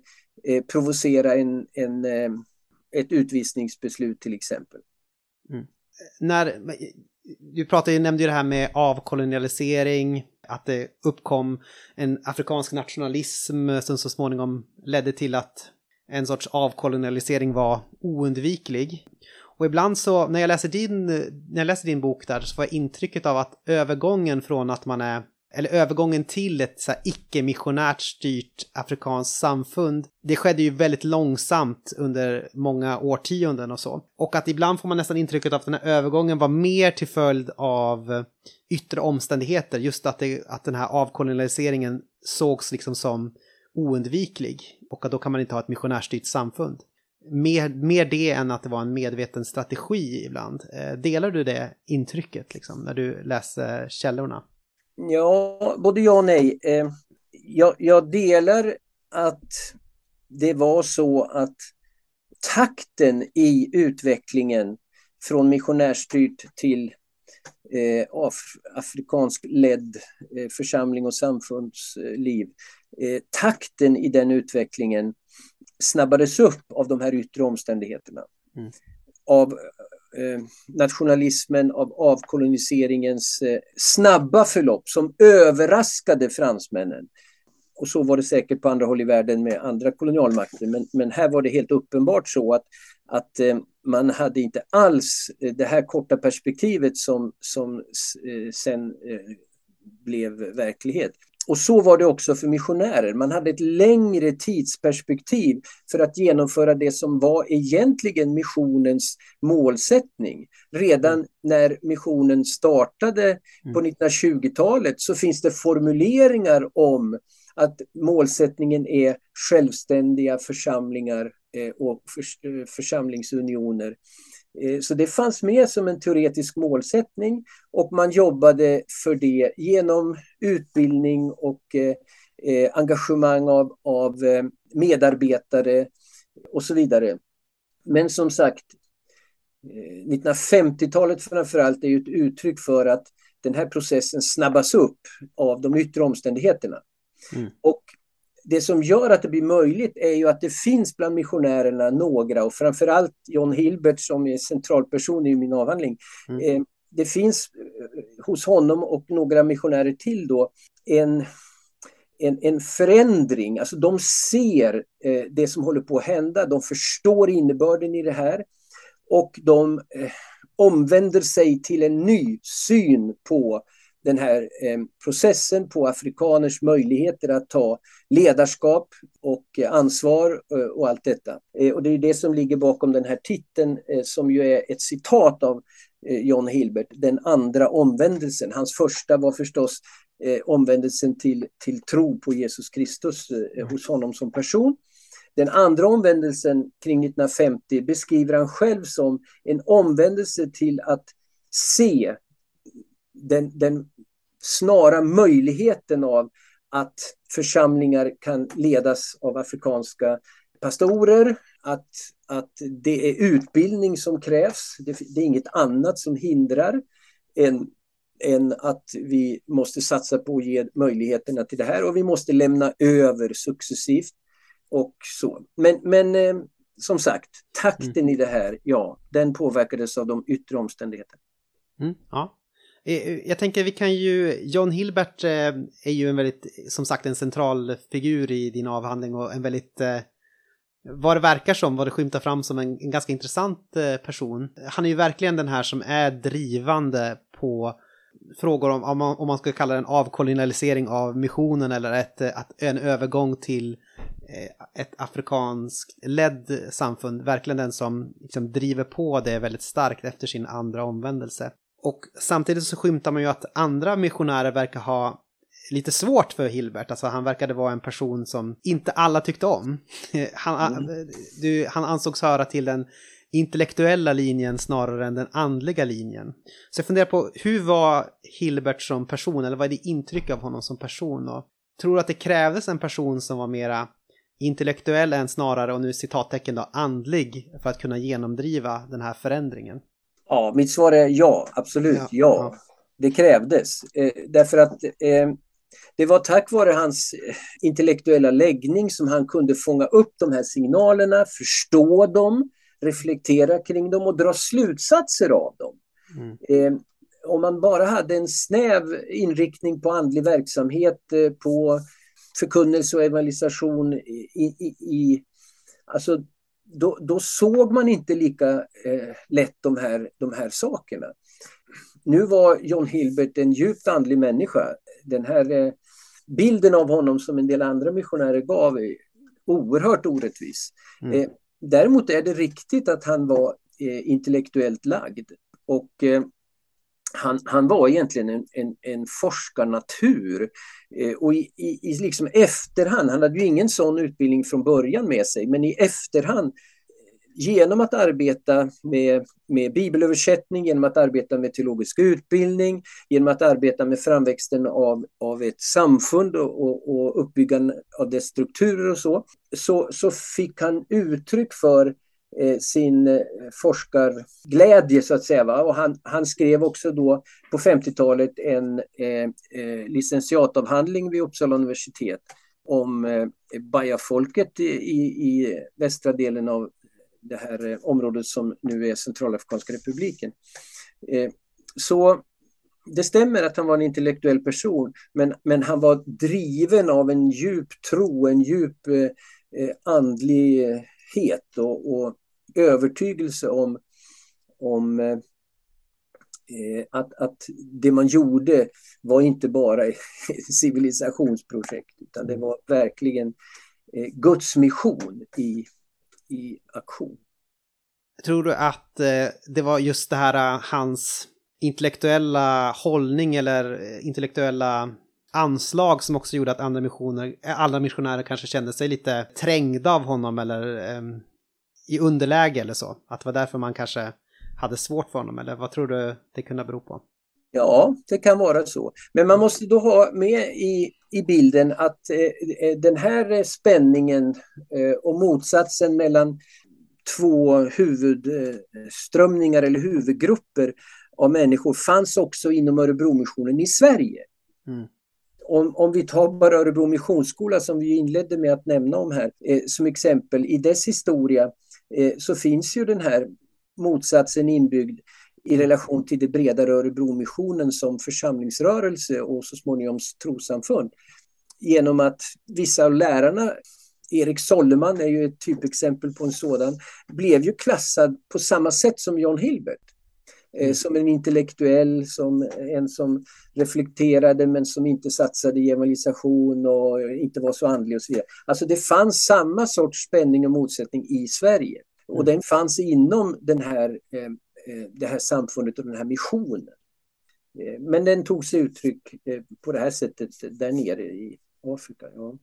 provocera en, en, ett utvisningsbeslut till exempel. Mm. När, du pratade, nämnde ju det här med avkolonialisering, att det uppkom en afrikansk nationalism som så småningom ledde till att en sorts avkolonialisering var oundviklig. Och ibland så, när jag läser din, när jag läser din bok där, så får jag intrycket av att övergången från att man är eller övergången till ett så icke-missionärt styrt afrikanskt samfund, det skedde ju väldigt långsamt under många årtionden och så. Och att ibland får man nästan intrycket av att den här övergången var mer till följd av eh, yttre omständigheter, just att, det, att den här avkolonialiseringen sågs liksom som oundviklig och att då kan man inte ha ett missionärstyrt samfund. Mer, mer det än att det var en medveten strategi ibland. Eh, delar du det intrycket liksom, när du läser källorna? Ja, både ja och nej. Eh, jag, jag delar att det var så att takten i utvecklingen från missionärstyrt till eh, af, afrikansk ledd eh, församling och samfundsliv. Eh, takten i den utvecklingen snabbades upp av de här yttre omständigheterna. Mm. Av Eh, nationalismen, av avkoloniseringens eh, snabba förlopp som överraskade fransmännen. Och så var det säkert på andra håll i världen med andra kolonialmakter. Men, men här var det helt uppenbart så att, att eh, man hade inte alls det här korta perspektivet som, som sen blev verklighet. Och så var det också för missionärer. Man hade ett längre tidsperspektiv för att genomföra det som var egentligen missionens målsättning. Redan mm. när missionen startade på 1920-talet mm. så finns det formuleringar om att målsättningen är självständiga församlingar eh, och eh, församlingsunioner så det fanns med som en teoretisk målsättning och man jobbade för det genom utbildning och eh, eh, engagemang av, av medarbetare och så vidare. Men som sagt, 1950-talet framförallt är ju ett uttryck för att den här processen snabbas upp av de yttre omständigheterna. Mm. Och det som gör att det blir möjligt är ju att det finns bland missionärerna några och framförallt John Hilbert som är centralperson i min avhandling. Mm. Eh, det finns eh, hos honom och några missionärer till då en, en, en förändring. Alltså de ser eh, det som håller på att hända, de förstår innebörden i det här och de omvänder sig till en ny syn på den här eh, processen på afrikaners möjligheter att ta ledarskap och eh, ansvar eh, och allt detta. Och det är det som ligger bakom den här titeln som ju är ett citat av John Hilbert, den andra omvändelsen. Hans första var förstås omvändelsen till, till tro på Jesus Kristus hos honom som person. Den andra omvändelsen kring 1950 beskriver han själv som en omvändelse till att se den, den snara möjligheten av att församlingar kan ledas av afrikanska pastorer, att, att det är utbildning som krävs. Det, det är inget annat som hindrar än, än att vi måste satsa på att ge möjligheterna till det här och vi måste lämna över successivt och så. Men, men eh, som sagt, takten mm. i det här, ja, den påverkades av de yttre omständigheterna. Mm, ja. Eh, eh, jag tänker vi kan ju, John Hilbert eh, är ju en väldigt, som sagt en central figur i din avhandling och en väldigt, vad det verkar som, vad det skymtar fram som en, en ganska intressant person. Han är ju verkligen den här som är drivande på frågor om, om man, om man ska kalla det en avkolonialisering av missionen eller ett, att, en övergång till ett afrikanskt ledd samfund, verkligen den som liksom driver på det väldigt starkt efter sin andra omvändelse. Och samtidigt så skymtar man ju att andra missionärer verkar ha lite svårt för Hilbert. Alltså han verkade vara en person som inte alla tyckte om. [LAUGHS] Han, mm. du, han ansågs höra till den intellektuella linjen snarare än den andliga linjen. Så jag funderar på, hur var Hilbert som person, eller vad är det intryck av honom som person? Och tror du att det krävdes en person som var mera intellektuell än snarare, och nu citattecken då, andlig för att kunna genomdriva den här förändringen? Ja, mitt svar är ja, absolut ja. ja. Det krävdes. Eh, därför att eh, det var tack vare hans eh, intellektuella läggning som han kunde fånga upp de här signalerna, förstå dem, reflektera kring dem och dra slutsatser av dem. Mm. Eh, om man bara hade en snäv inriktning på andlig verksamhet, eh, på förkunnelse och evangelisation i, i, i alltså då, då såg man inte lika eh, lätt de här, de här sakerna. Nu var John Hilbert en djupt andlig människa. Den här eh, bilden av honom som en del andra missionärer gav är oerhört orättvis. Mm. Eh, däremot är det riktigt att han var eh, intellektuellt lagd. Och eh, han, han var egentligen en, en, en forskarnatur. Eh, och i, i, i liksom efterhand, han hade ju ingen sån utbildning från början med sig, men i efterhand genom att arbeta med, med bibelöversättning, genom att arbeta med teologisk utbildning, genom att arbeta med framväxten av, av ett samfund och, och, och uppbyggandet av dess strukturer och så, så, så fick han uttryck för Eh, sin eh, forskarglädje så att säga. Va? Och han, han skrev också då på 50-talet en eh, eh, licentiatavhandling vid Uppsala universitet om eh, Bajafolket i, i, västra delen av det här eh, området som nu är Centralafrikanska republiken. Eh, så det stämmer att han var en intellektuell person, men, men han var driven av en djup tro, en djup eh, eh andlighet och, och övertygelse om, om eh, att, att det man gjorde var inte bara ett [LAUGHS] civilisationsprojekt utan det var verkligen eh, Guds mission i, i aktion. Tror du att eh, det var just det här hans intellektuella hållning eller intellektuella anslag som också gjorde att andra missioner, alla missionärer kanske kände sig lite trängda av honom eller um, i underläge eller så? Att det var därför man kanske hade svårt för honom eller vad tror du det kunde bero på? Ja, det kan vara så. Men man måste då ha med i, i bilden att eh, eh den här spänningen eh, och motsatsen mellan två huvudströmningar eller huvudgrupper av människor fanns också inom Örebromissionen i Sverige. Mm. Om, om vi tar bara Örebro Missionsskola som vi inledde med att nämna om här eh, som exempel i dess historia så finns ju den här motsatsen inbyggd i relation till det bredare Örebromissionen som församlingsrörelse och så småningom trosamfund. Genom att vissa av lärarna, Erik Solleman är ju ett typexempel på en sådan, blev ju klassad på samma sätt som John Hilbert. Mm. Som en intellektuell, som en som reflekterade men som inte satsade i evangelisation och inte var så andlig och så vidare. Alltså det fanns samma sorts spänning och motsättning i Sverige. Och mm. den fanns inom den här, eh, eh, det här samfundet och den här missionen. Eh, men den tog sig uttryck på det här sättet där nere i Afrika. Ja.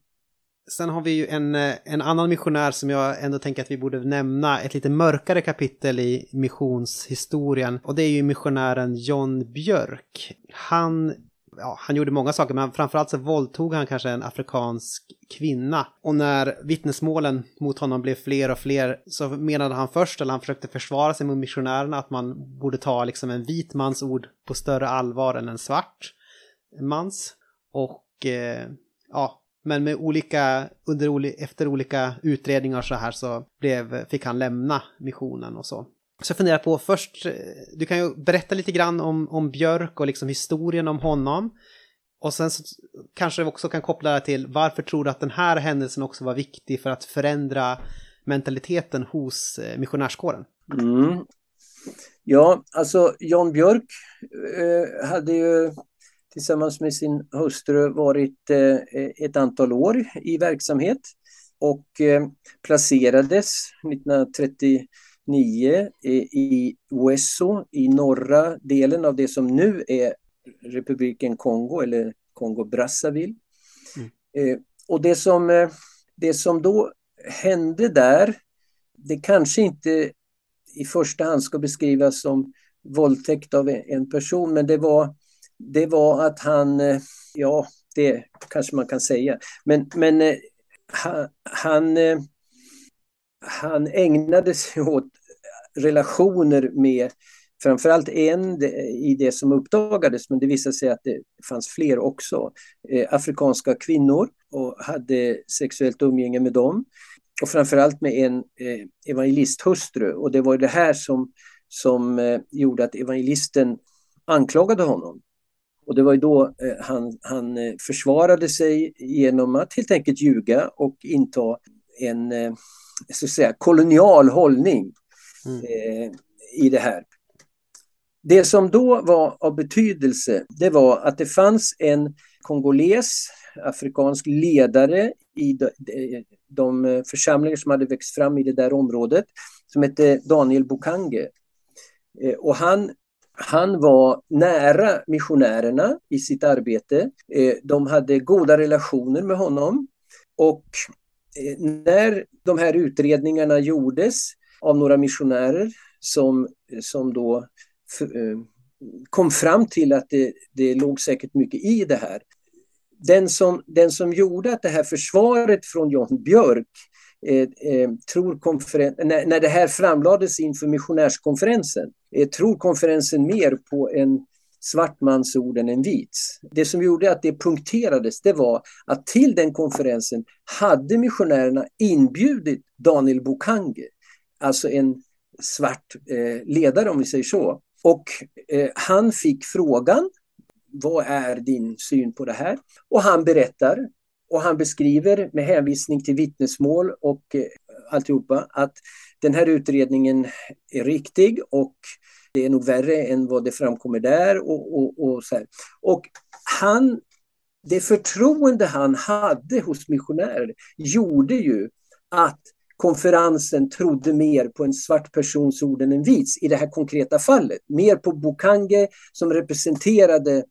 Sen har vi ju en, eh, en annan missionär som jag ändå tänker att vi borde nämna, ett lite mörkare kapitel i missionshistorien. Och det är ju missionären John Björk. Han ja, han gjorde många saker, men framförallt så våldtog han kanske en afrikansk kvinna. Och när vittnesmålen mot honom blev fler och fler så menade han först, eller han försökte försvara sig mot missionärerna, att man borde ta liksom en vit mans ord på större allvar än en svart mans. Och eh, ja, men med olika, under, efter olika utredningar så här så blev, fick han lämna missionen och så. Så jag funderar på först, eh, du kan ju berätta lite grann om, om Björk och liksom historien om honom. Och sen så kanske vi också kan koppla det till varför tror du att den här händelsen också var viktig för att förändra mentaliteten hos eh, missionärskåren? Mm. Ja, alltså Jan Björk eh, hade ju tillsammans med sin hustru varit eh, ett antal år i verksamhet och eh, placerades 1930 9 i Wesso i norra delen av det som nu är republiken Kongo eller Kongo-Brazzaville. Mm. Eh, och det som, eh, det som då hände där, det kanske inte i första hand ska beskrivas som våldtäkt av en person, men det var, det var att han, eh, ja, det kanske man kan säga, men, men eh, han, han han ägnade sig åt relationer med framförallt en i det som uppdagades, men det visade sig att det fanns fler också, afrikanska kvinnor och hade sexuellt umgänge med dem. Och framförallt med en evangelisthustru och det var det här som, som gjorde att evangelisten anklagade honom. Och det var ju då eh, han, han eh, försvarade sig genom att helt enkelt ljuga och inta en eh, så att säga, kolonial hållning mm. i det här. Det som då var av betydelse, det var att det fanns en kongoles, afrikansk ledare i de, församlingar som hade växt fram i det där området, som hette Daniel Bukange. Eh, och han han var nära missionärerna i sitt arbete. Eh, de hade goda relationer med honom. Och eh, när de här utredningarna gjordes av några missionärer som, som då eh, kom fram till att det, det låg säkert mycket i det här. Den som, den som gjorde att det här försvaret från John Björk eh, eh, tror konferen- när, när det här framlades inför missionärskonferensen, Eh, tror konferensen mer på en svart mans ord än en vits. Det som gjorde att det punkterades det var att till den konferensen hade missionärerna inbjudit Daniel Bokange, alltså en svart eh, ledare om vi säger så. Och eh, han fick frågan, vad är din syn på det här? Och han berättar och han beskriver med hänvisning till vittnesmål och eh, alltihopa att den här utredningen är riktig och det är nog värre än vad det framkommer där. Och, och, och, så här. och han, det förtroende han hade hos missionärer gjorde ju att konferensen trodde mer på en svart persons ord än en vits i det här konkreta fallet. Mer på Bukange som representerade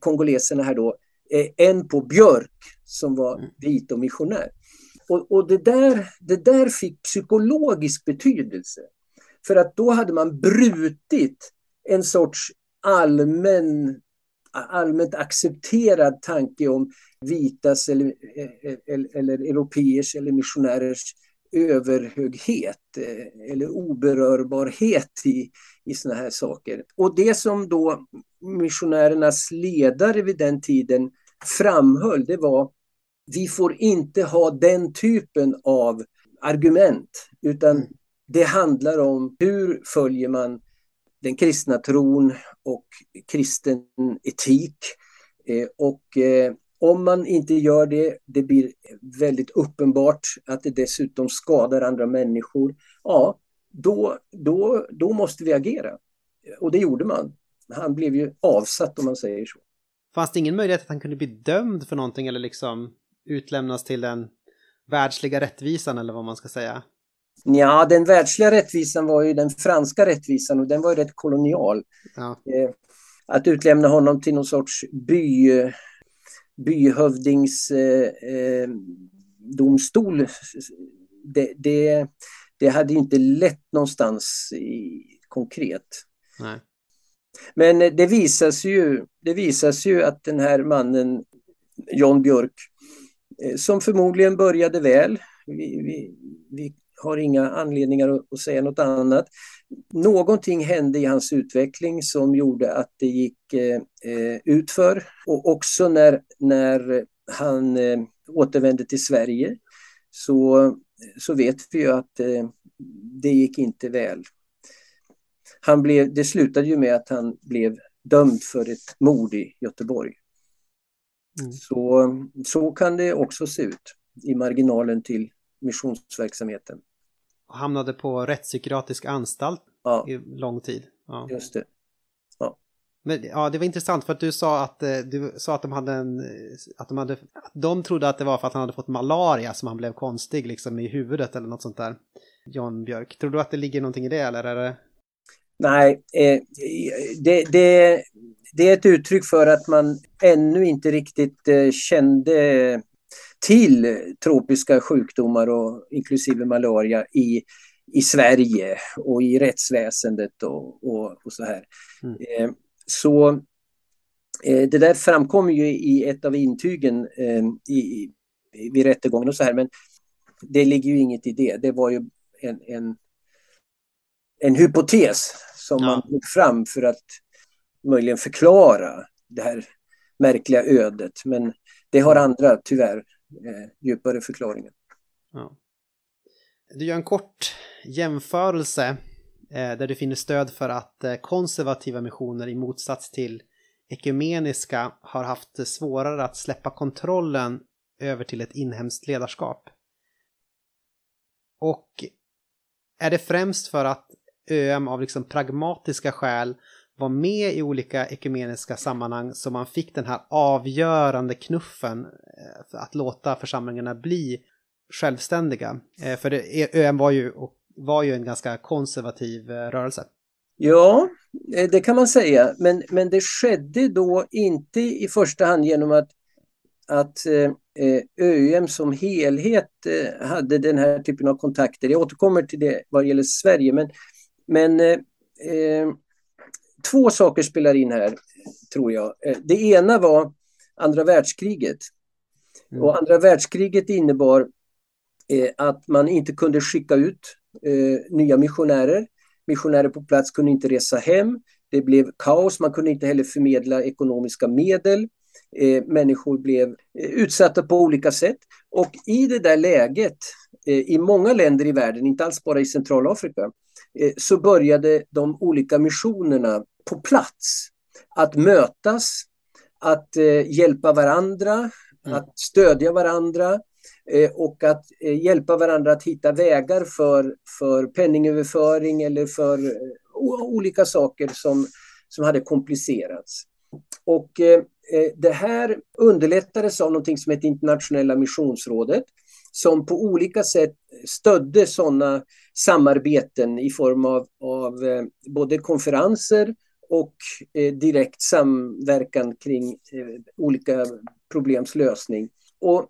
kongoleserna här då, eh, än på Björk som var mm. vit och missionär. Och, och det, där, det där fick psykologisk betydelse. För att då hade man brutit en sorts allmän, allmänt accepterad tanke om vitas eller, eller, eller europeers eller missionärers överhöghet eh, eller oberörbarhet i, i såna här saker. Och det som då missionärernas ledare vid den tiden framhöll, det var vi får inte ha den typen av argument, utan. Mm. Det handlar om hur följer man den kristna tron och kristen etik. Eh, och eh, om man inte gör det, det blir väldigt uppenbart att det dessutom skadar andra människor. Ja, då, då, då måste vi agera. och det gjorde man. Han blev ju avsatt om man säger så. Fanns det ingen möjlighet att han kunde bli dömd för någonting eller liksom utlämnas till den världsliga rättvisan eller vad man ska säga? Ja, den världsliga rättvisan var ju den franska rättvisan och den var ju rätt kolonial. Ja. Eh, att utlämna honom till någon sorts by, byhövdingsdomstol, eh, eh det, det, det, hade inte lett någonstans i, konkret. Nej. Men det visas ju, det visas ju att den här mannen, John Björk, som förmodligen började väl, vi, vi, vi har inga anledningar att, att säga något annat. Någonting hände i hans utveckling som gjorde att det gick eh, eh utför. Och också när, när han eh, återvände till Sverige så, så vet vi ju att eh, det gick inte väl. Han blev, det slutade ju med att han blev dömd för ett mord i Göteborg. Mm. Så, så kan det också se ut i marginalen till missionsverksamheten. Hamnade på rättspsykiatrisk anstalt ja. i lång tid. Ja. Just det. Ja. Men, ja, det var intressant för att du sa att, eh, du sa att de hade en, att de hade, att de trodde att det var för att han hade fått malaria som han blev konstig liksom i huvudet eller något sånt där. John Björk. Tror du att det ligger någonting i det eller är det? Nej, eh, det, det, det, är ett uttryck för att man ännu inte riktigt eh, kände till tropiska sjukdomar och inklusive malaria i, i Sverige och i rättsväsendet och, och, och så här. Mm. Eh, så eh, det där framkommer ju i ett av intygen eh, i, vid rättegången och så här men det ligger ju inget i det. Det var ju en, en, en hypotes som ja. man tog fram för att möjligen förklara det här märkliga ödet. Men det har andra tyvärr Eh, djupare förklaringar. Ja. Du gör en kort jämförelse eh, där du finner stöd för att eh, konservativa missioner i motsats till ekumeniska har haft svårare att släppa kontrollen över till ett inhemskt ledarskap. Och är det främst för att ÖM av liksom pragmatiska skäl var med i olika ekumeniska sammanhang så man fick den här avgörande knuffen eh, för att låta församlingarna bli självständiga. Eh, för det, ÖM var ju, var ju en ganska konservativ eh, rörelse. Ja, det kan man säga. Men, men det skedde då inte i första hand genom att, att ÖM som helhet hade den här typen av kontakter. Jag återkommer till det vad gäller Sverige. Men, men eh, två saker spelar in här, tror jag. Eh, det ena var andra världskriget. Mm. Och andra världskriget innebar eh, att man inte kunde skicka ut eh, nya missionärer. Missionärer på plats kunde inte resa hem. Det blev kaos, man kunde inte heller förmedla ekonomiska medel. Eh, människor blev utsatta på olika sätt. Och i det där läget, i många länder i världen, inte alls bara i Centralafrika, så började de olika missionerna på plats att mötas, att hjälpa varandra, mm. att stödja varandra och att hjälpa varandra att hitta vägar för, för penningöverföring eller för olika saker som, som hade komplicerats. Och Eh, det här underlättades av någonting som heter Internationella missionsrådet som på olika sätt stödde sådana samarbeten i form av, av eh, både konferenser och eh, direkt samverkan kring eh, olika problems lösning. Och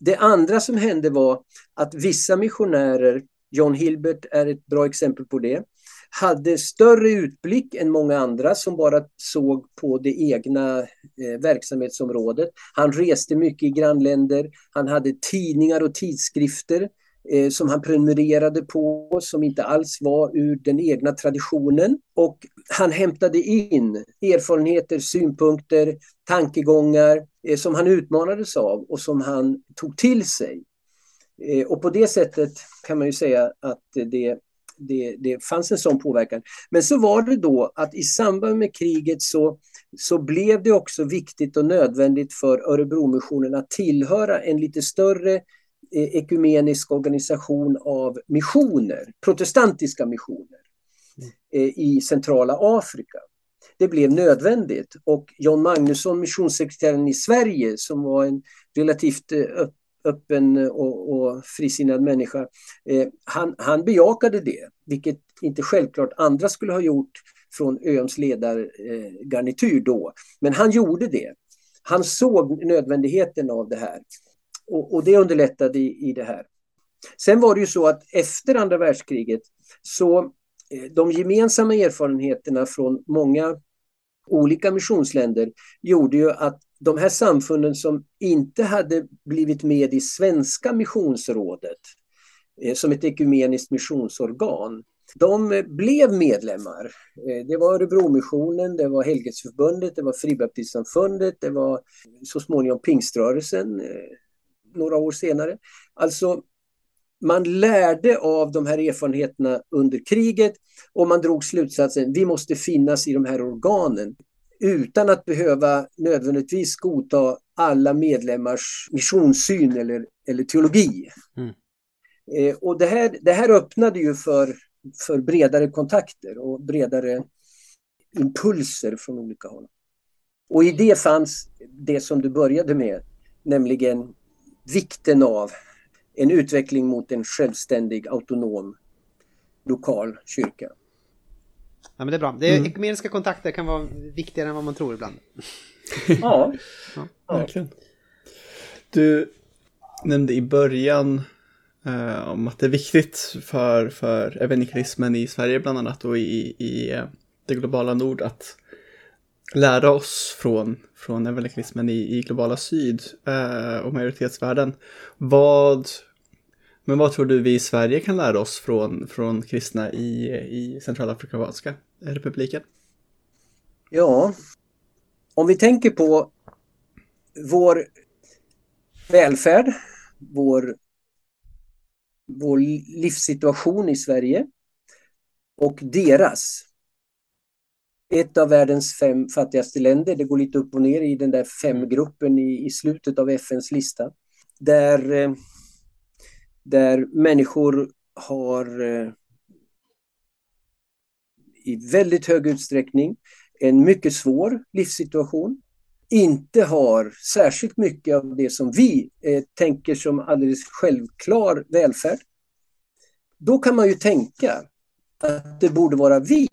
det andra som hände var att vissa missionärer, John Hilbert är ett bra exempel på det, hade större utblick än många andra som bara såg på det egna eh, verksamhetsområdet. Han reste mycket i grannländer, han hade tidningar och tidskrifter eh, som han prenumererade på som inte alls var ur den egna traditionen. Och han hämtade in erfarenheter, synpunkter, tankegångar eh, som han utmanades av och som han tog till sig. Eh, och på det sättet kan man ju säga att det det, det fanns en sån påverkan. Men så var det då att i samband med kriget så, så blev det också viktigt och nödvändigt för Örebromissionen att tillhöra en lite större eh, ekumenisk organisation av missioner, protestantiska missioner. eh, i centrala Afrika. Det blev nödvändigt och John Magnusson, missionssekreteraren i Sverige som var en relativt eh, öppen och, och frisinnad människa, han, han bejakade det, vilket inte självklart andra skulle ha gjort från ÖMs ledargarnityr då. Men han gjorde det. Han såg nödvändigheten av det här och, och det underlättade i, i det här. Sen var det ju så att efter andra världskriget så eh, de gemensamma erfarenheterna från många olika missionsländer gjorde ju att de här samfunden som inte hade blivit med i Svenska missionsrådet eh, som ett ekumeniskt missionsorgan, de eh, blev medlemmar. Det var Örebromissionen, det var Helgelseförbundet, det var Fribaptistsamfundet, det var så småningom Pingströrelsen några år senare. Alltså man lärde av de här erfarenheterna under kriget och man drog slutsatsen vi måste finnas i de här organen utan att behöva nödvändigtvis godta alla medlemmars missionssyn eller, eller teologi. Mm. Eh, och det här, det här öppnade ju för, för bredare kontakter och bredare impulser från olika håll. Och i det fanns det som du började med, nämligen vikten av en utveckling mot en självständig, autonom, lokal kyrka. Ja, men det är bra. Det är, mm. Ekumeniska kontakter kan vara viktigare än vad man tror ibland. [LAUGHS] ja. ja. Verkligen. Du nämnde i början eh, om att det är viktigt för, för evangelismen i Sverige bland annat och i, i eh, det globala nord att lära oss från, från evangelismen i, i globala syd eh, och majoritetsvärlden. Vad, men vad tror du vi i Sverige kan lära oss från, från kristna i, i Centralafrikanska republiken? Ja, om vi tänker på vår välfärd, vår, vår livssituation i Sverige och deras ett av världens fem fattigaste länder. Det går lite upp och ner i den där femgruppen i, i slutet av FNs lista. Där, eh, där människor har eh, i väldigt hög utsträckning en mycket svår livssituation. Inte har särskilt mycket av det som vi eh, tänker som alldeles självklar välfärd. Då kan man ju tänka att det borde vara vi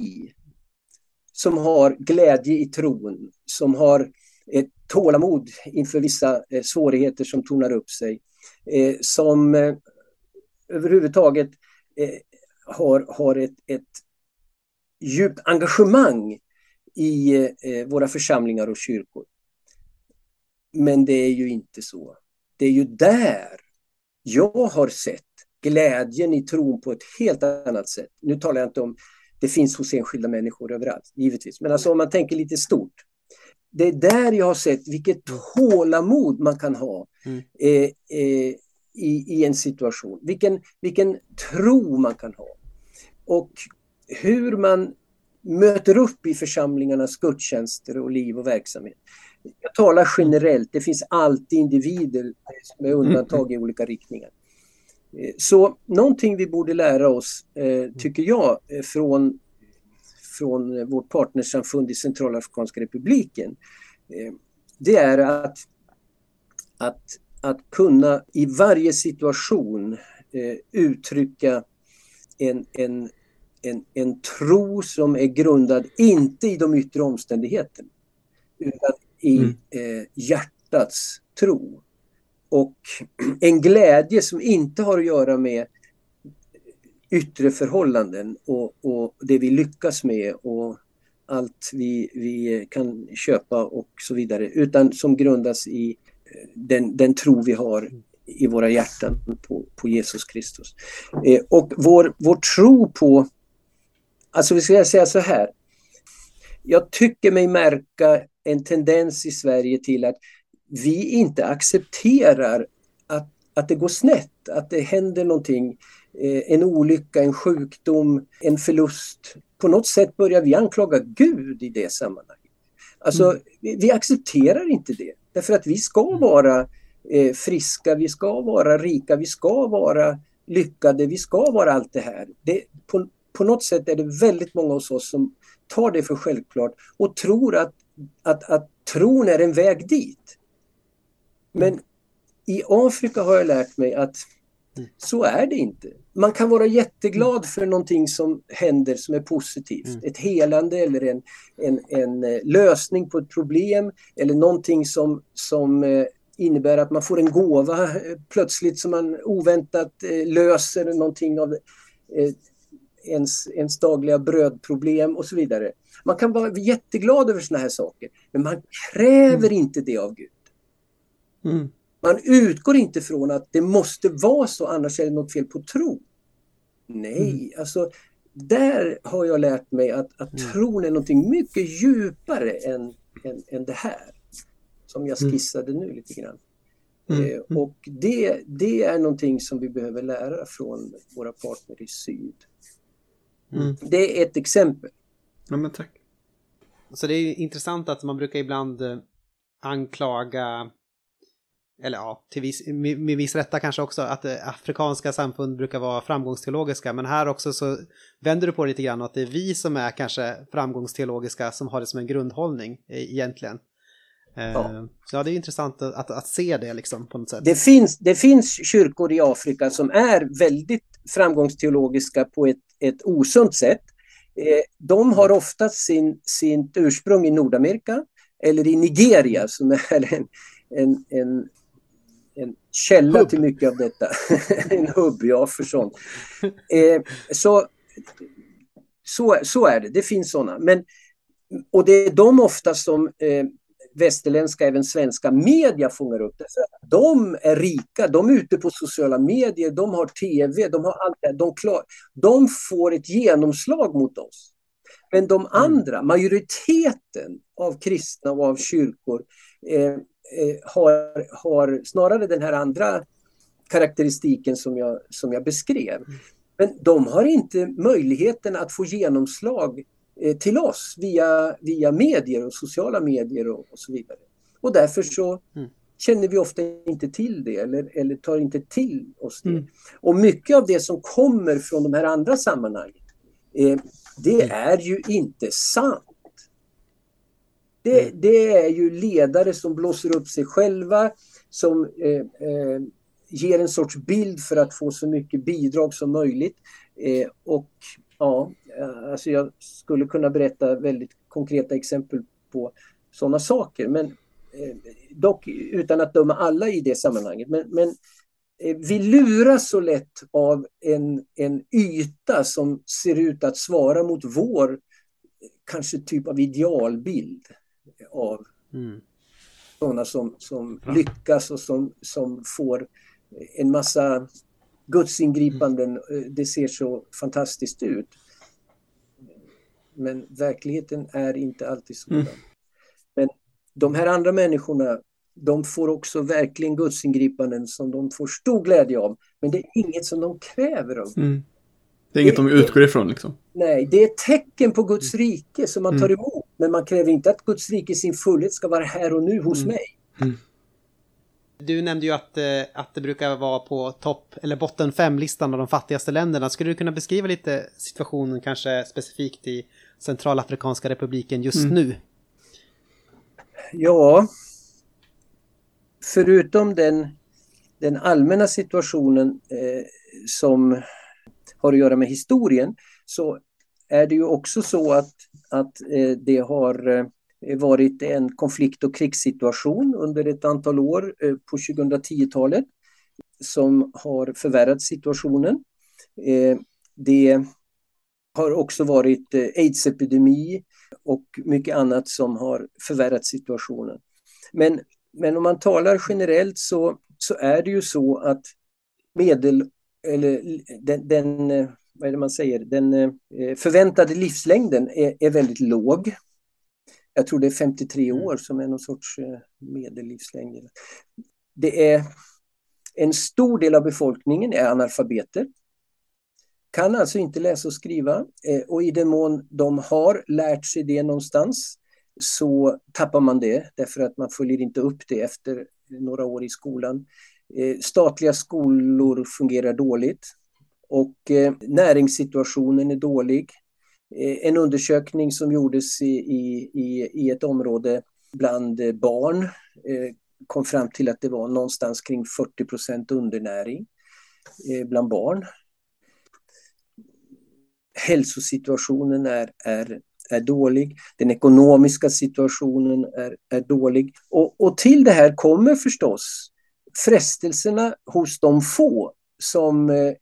som har glädje i tron, som har ett tålamod inför vissa eh, svårigheter som tornar upp sig, eh, som överhuvudtaget har, har ett, ett djupt engagemang i våra församlingar och kyrkor. Men det är ju inte så. Det är ju där jag har sett glädjen i tron på ett helt annat sätt. Nu talar jag inte om det finns hos enskilda människor överallt, givetvis. Men alltså om man tänker lite stort. Det är där jag har sett vilket tålamod man kan ha mm. eh, eh, i, i, en situation. Vilken, vilken tro man kan ha. Och hur man möter upp i församlingarnas gudstjänster och liv och verksamhet. Jag talar generellt, det finns alltid individer som är undantag i olika riktningar. Eh, så någonting vi borde lära oss, eh, tycker jag, eh, från, från vårt partnersamfund i Centralafrikanska republiken, det är att, att, att kunna i varje situation uttrycka en, en, en, en tro som är grundad inte i de yttre omständigheterna utan i mm. eh, hjärtats tro och en glädje som inte har att göra med yttre förhållanden och, och det vi lyckas med och allt vi, vi kan köpa och så vidare utan som grundas i eh, den, den tro vi har i våra hjärtan på, på Jesus Kristus. Eh, och vår, vår tro på, alltså vi ska säga så här, jag tycker mig märka en tendens i Sverige till att vi inte accepterar att, att det går snett, att det händer någonting, eh, en olycka, en sjukdom, en förlust. På något sätt börjar vi anklaga Gud i det sammanhanget. Alltså, mm. vi, vi, accepterar inte det. Därför att vi ska mm. vara eh, friska, vi ska vara rika, vi ska vara lyckade, vi ska vara allt det här. Det, på, på något sätt är det väldigt många hos oss som tar det för självklart och tror att, att, att tron är en väg dit. Men i Afrika har jag lärt mig att så är det inte. Man kan vara jätteglad för någonting som händer som är positivt. Mm. Ett helande eller en, en, en eh, lösning på ett problem eller någonting som, som eh, innebär att man får en gåva eh, plötsligt som man oväntat löser någonting av ens, ens dagliga brödproblem och så vidare. Man kan vara jätteglad över sådana här saker men man kräver mm. inte det av Gud. Mm. Man utgår inte från att det måste vara så, annars är det något fel på tro. Nej, mm. alltså där har jag lärt mig att, att mm. tron är någonting mycket djupare än, än, än det här. Som jag mm. skissade mm. nu lite grann. Mm. Eh, mm. och det, det är någonting som vi behöver lära från våra partner i syd. Det är ett exempel. Ja, men tack. Så det är intressant att man brukar ibland eh, anklaga eller ja, till viss, med, med viss rätta kanske också, att eh, afrikanska samfund brukar vara framgångsteologiska. Men här också så vänder du på det lite grann att det är vi som är kanske framgångsteologiska som har det som en grundhållning eh, egentligen. Eh, ja. Så ja, det är intressant att, att, att, se det liksom på något sätt. Det finns, det finns kyrkor i Afrika som är väldigt framgångsteologiska på ett, ett osunt sätt. De har ofta sin, sin ursprung i Nordamerika eller i Nigeria som är en, en en källa hubb. till mycket av detta. [LAUGHS] en hubb, ja för sånt. Eh, så, så, så är det, det finns sådana. Men, och det är de ofta som eh, västerländska, även svenska media fångar upp. Det. De är rika, de är ute på sociala medier, de har tv, de har allt det de, klar, de får ett genomslag mot oss. Men de mm. andra, majoriteten av kristna och av kyrkor, Eh, har, har snarare den här andra karaktäristiken som jag, som jag beskrev. Men de har inte möjligheten att få genomslag eh, till oss via, via medier och sociala medier och, och så vidare. Och därför så mm. känner vi ofta inte till det eller, eller tar inte till oss det. Mm. Och mycket av det som kommer från de här andra sammanhangen, eh, det mm. är ju inte sant. Det, mm. det, är ju ledare som blåser upp sig själva, som eh, eh, ger en sorts bild för att få så mycket bidrag som möjligt. Eh, och ja, eh, alltså jag skulle kunna berätta väldigt konkreta exempel på sådana saker, men eh, dock utan att döma alla i det sammanhanget. Men, men eh, vi luras så lätt av en, en yta som ser ut att svara mot vår kanske typ av idealbild av mm. sådana som, som lyckas och som, som får en massa gudsingripanden. Mm. Det ser så fantastiskt ut. Men verkligheten är inte alltid sådan. Mm. Men de här andra människorna, de får också verkligen gudsingripanden som de får stor glädje av. Men det är inget som de kräver av mm. Det är inget det, de utgår ifrån liksom? Nej, det är ett tecken på Guds rike som man tar mm. emot. Men man kräver inte att Guds rike i sin fullhet ska vara här och nu hos mm. mig. Mm. Du nämnde ju att, eh, att det brukar vara på topp eller botten fem-listan av de fattigaste länderna. Skulle du kunna beskriva lite situationen kanske specifikt i Centralafrikanska republiken just mm. nu? Ja, förutom den, den allmänna situationen eh, som har att göra med historien så är det ju också så att, att eh, det har eh, varit en konflikt och krigssituation under ett antal år eh, på 2010-talet som har förvärrat situationen. Det har också varit aidsepidemi och mycket annat som har förvärrat situationen. Men, men om man talar generellt så, så är det ju så att medel eller den, den, vad är det man säger, den eh, förväntade livslängden är, är väldigt låg. Jag tror det är 53 mm. år som är någon sorts eh, medellivslängd. Det är en stor del av befolkningen är analfabeter. Kan alltså inte läsa och skriva och i den mån de har lärt sig det någonstans så tappar man det därför att man följer inte upp det efter några år i skolan. Eh, statliga skolor fungerar dåligt och eh, näringssituationen är dålig. Eh, en undersökning som gjordes i, i, i ett område bland eh, barn eh, kom fram till att det var någonstans kring 40 procent undernäring eh, bland barn. Hälsosituationen är, är, är dålig, den ekonomiska situationen är, är dålig. Och, och till det här kommer förstås frestelserna hos de få som eh,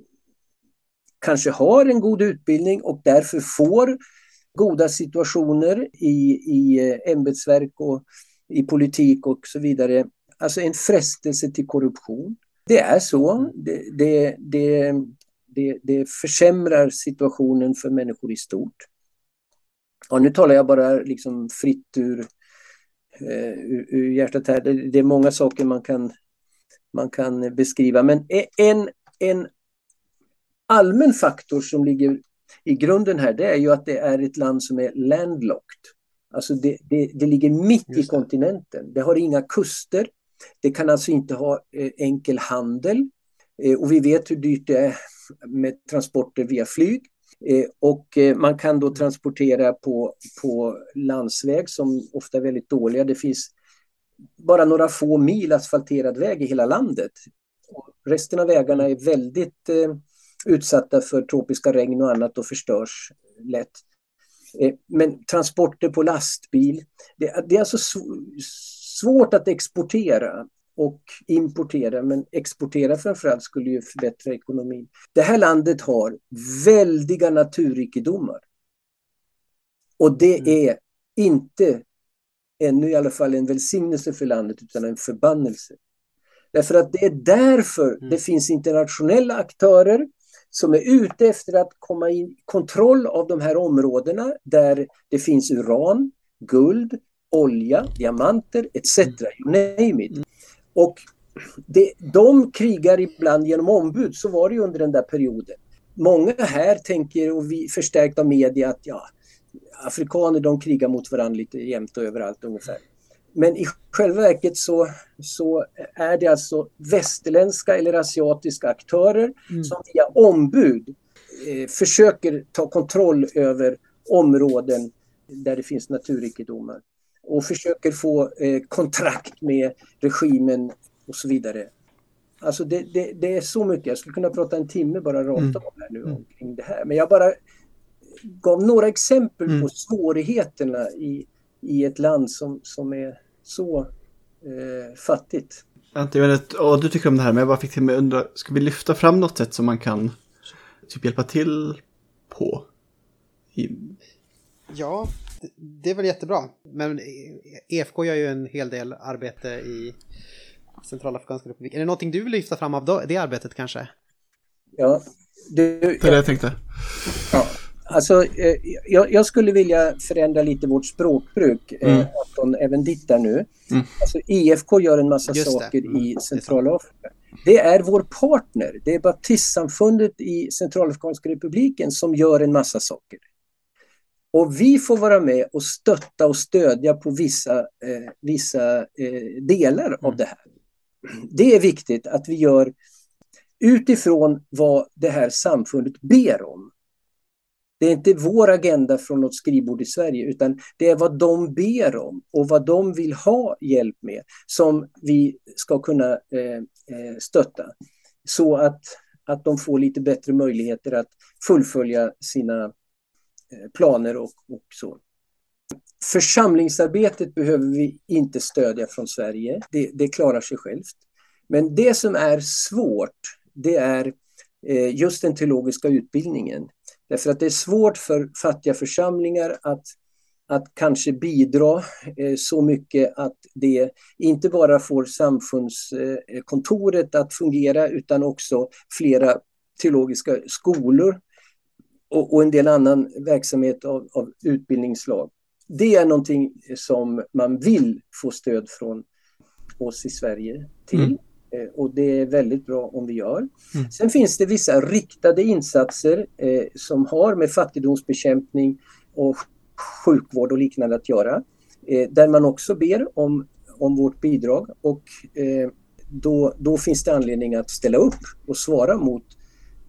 kanske har en god utbildning och därför får goda situationer i, i eh, ämbetsverk och i politik och så vidare. Alltså en frestelse till korruption. Det är så. Det, det, det, det, det försämrar situationen för människor i stort. Ja, nu talar jag bara liksom fritt ur, eh, ur, ur hjärtat här. Det, det, är många saker man kan, man kan beskriva, men en, en allmän faktor som ligger i grunden här, det är ju att det är ett land som är landlocked. Alltså det, det, det ligger mitt i kontinenten. Det har inga kuster. Det kan alltså inte ha eh, enkel handel. Eh, och vi vet hur dyrt det är med transporter via flyg. Eh, och eh, man kan då transportera på, på landsväg som ofta är väldigt dåliga. Det finns bara några få mil asfalterad väg i hela landet. Resten av vägarna är väldigt eh, utsatta för tropiska regn och annat och förstörs lätt. Eh, men transporter på lastbil, det, det är alltså svårt att exportera och importera, men exportera framförallt skulle ju förbättra ekonomin. Det här landet har väldiga naturrikedomar. Och det mm. är inte ännu i alla fall en välsignelse för landet utan en förbannelse. Därför att det är därför mm. det finns internationella aktörer som är ute efter att komma i kontroll av de här områdena där det finns uran, guld, olja, diamanter etc. You name it. Och det, de krigar ibland genom ombud, så var det ju under den där perioden. Många här tänker, och vi förstärkt av media, att ja, afrikaner de krigar mot varandra lite jämt och överallt ungefär. Men i själva verket så, så är det alltså västerländska eller asiatiska aktörer mm. som via ombud eh, försöker ta kontroll över områden där det finns naturrikedomar och försöker få eh, kontrakt med regimen och så vidare. Alltså det, det, det, är så mycket, jag skulle kunna prata en timme bara rakt mm. av här nu mm. omkring det här. Men jag bara gav några exempel mm. på svårigheterna i, i ett land som, som är så eh, fattigt. Ante, jag vet vad du tycker om det här, men jag bara fick till mig undra, ska vi lyfta fram något sätt som man kan typ hjälpa till på? I... Ja, det är väl jättebra. Men EFK gör ju en hel del arbete i Centralafrikanska republiken. Är det någonting du vill lyfta fram av det arbetet kanske? Ja, du, det är det jag tänkte. Ja, alltså, eh, jag, jag, skulle vilja förändra lite vårt språkbruk, eh, mm. Anton, även ditt där nu. Mm. Alltså, EFK gör en massa Just saker det. i Centralafrika. Det är vår partner, det är baptistsamfundet i Centralafrikanska republiken som gör en massa saker. Och vi får vara med och stötta och stödja på vissa, eh, vissa eh, delar mm. av det här. Det är viktigt att vi gör utifrån vad det här samfundet ber om. Det är inte vår agenda från något skrivbord i Sverige utan det är vad de ber om och vad de vill ha hjälp med som vi ska kunna eh, eh stötta. Så att, att de får lite bättre möjligheter att fullfölja sina eh, planer och, och så. Församlingsarbetet behöver vi inte stödja från Sverige, det, det klarar sig självt. Men det som är svårt, det är eh, just den teologiska utbildningen. Därför att det är svårt för fattiga församlingar att, att kanske bidra eh, så mycket att det inte bara får samfundskontoret att fungera utan också flera teologiska skolor och, och en del annan verksamhet av, av utbildningsslag. Det är någonting som man vill få stöd från oss i Sverige till. Mm. Eh, och det är väldigt bra om vi gör. Mm. Sen finns det vissa riktade insatser eh, som har med fattigdomsbekämpning och sjukvård och liknande att göra. Eh, där man också ber om, om vårt bidrag och eh, då, då finns det anledning att ställa upp och svara mot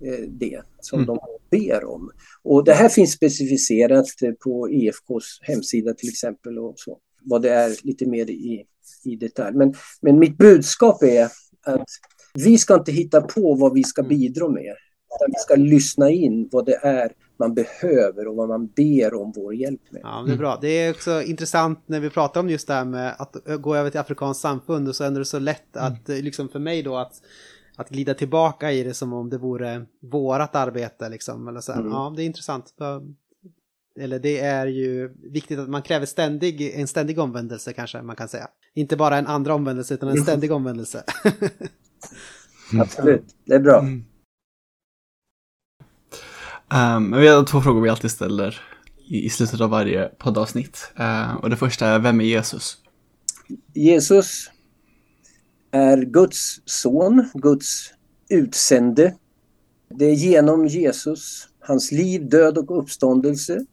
eh, det som mm. de ber om. Och det här finns specificerat på EFKs hemsida till exempel och så, vad det är lite mer i, i detalj. Men, men mitt budskap är att vi ska inte hitta på vad vi ska mm. bidra med. Utan vi ska lyssna in vad det är man behöver och vad man ber om vår hjälp med. Ja, det är bra. Det är också intressant när vi pratar om just det här med att gå över till afrikanskt samfund och så är det så lätt att, mm. liksom för mig då, att, att glida tillbaka i det som om det vore vårat arbete liksom. Eller så mm. Ja, det är intressant. Eller det är ju viktigt att man kräver ständig, en ständig omvändelse kanske man kan säga. Inte bara en andra omvändelse utan en ständig omvändelse. [LAUGHS] Absolut, det är bra. Mm. Um, vi har två frågor vi alltid ställer i, i slutet av varje poddavsnitt. Uh, och det första är, vem är Jesus? Jesus är Guds son, Guds utsände. Det är genom Jesus, hans liv, död och uppståndelse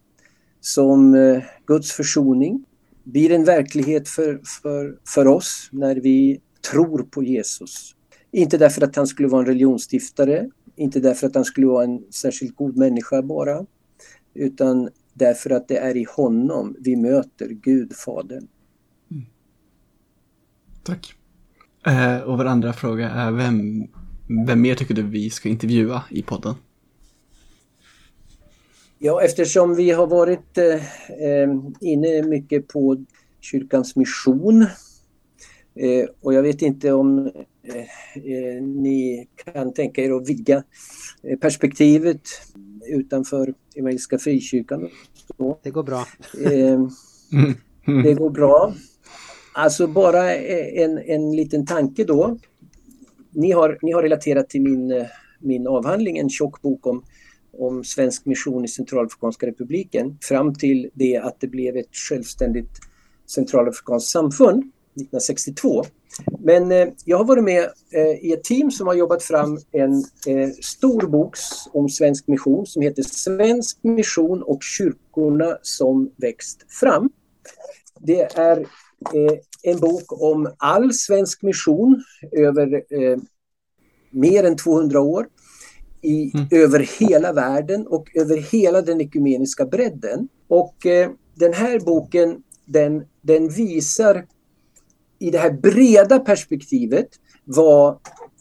som uh, Guds försoning blir en verklighet för, för, för oss när vi tror på Jesus. Inte därför att han skulle vara en religionsstiftare inte därför att han skulle vara en särskilt god människa bara, utan därför att det är i honom vi möter Gud, Fadern. Mm. Tack. Eh, och vår andra fråga är, vem, vem mer tycker du vi ska intervjua i podden? Ja, eftersom vi har varit eh, eh inne mycket på kyrkans mission eh, och jag vet inte om Eh, ni kan tänka er att vidga eh, perspektivet utanför Evangeliska Frikyrkan. Det går bra. Eh, det går bra. Alltså bara en, en liten tanke då. Ni har, ni har relaterat till min, min avhandling, en tjock bok om, om svensk mission i Centralafrikanska republiken fram till det att det blev ett självständigt centralafrikanskt samfund 1962. Men eh, jag har varit med eh, i ett team som har jobbat fram en eh, stor bok om svensk mission som heter Svensk mission och kyrkorna som växt fram. Det är eh, en bok om all svensk mission över eh, mer än 200 år i, mm. över hela världen och över hela den ekumeniska bredden. Och eh, den här boken den, den visar i det här breda perspektivet vad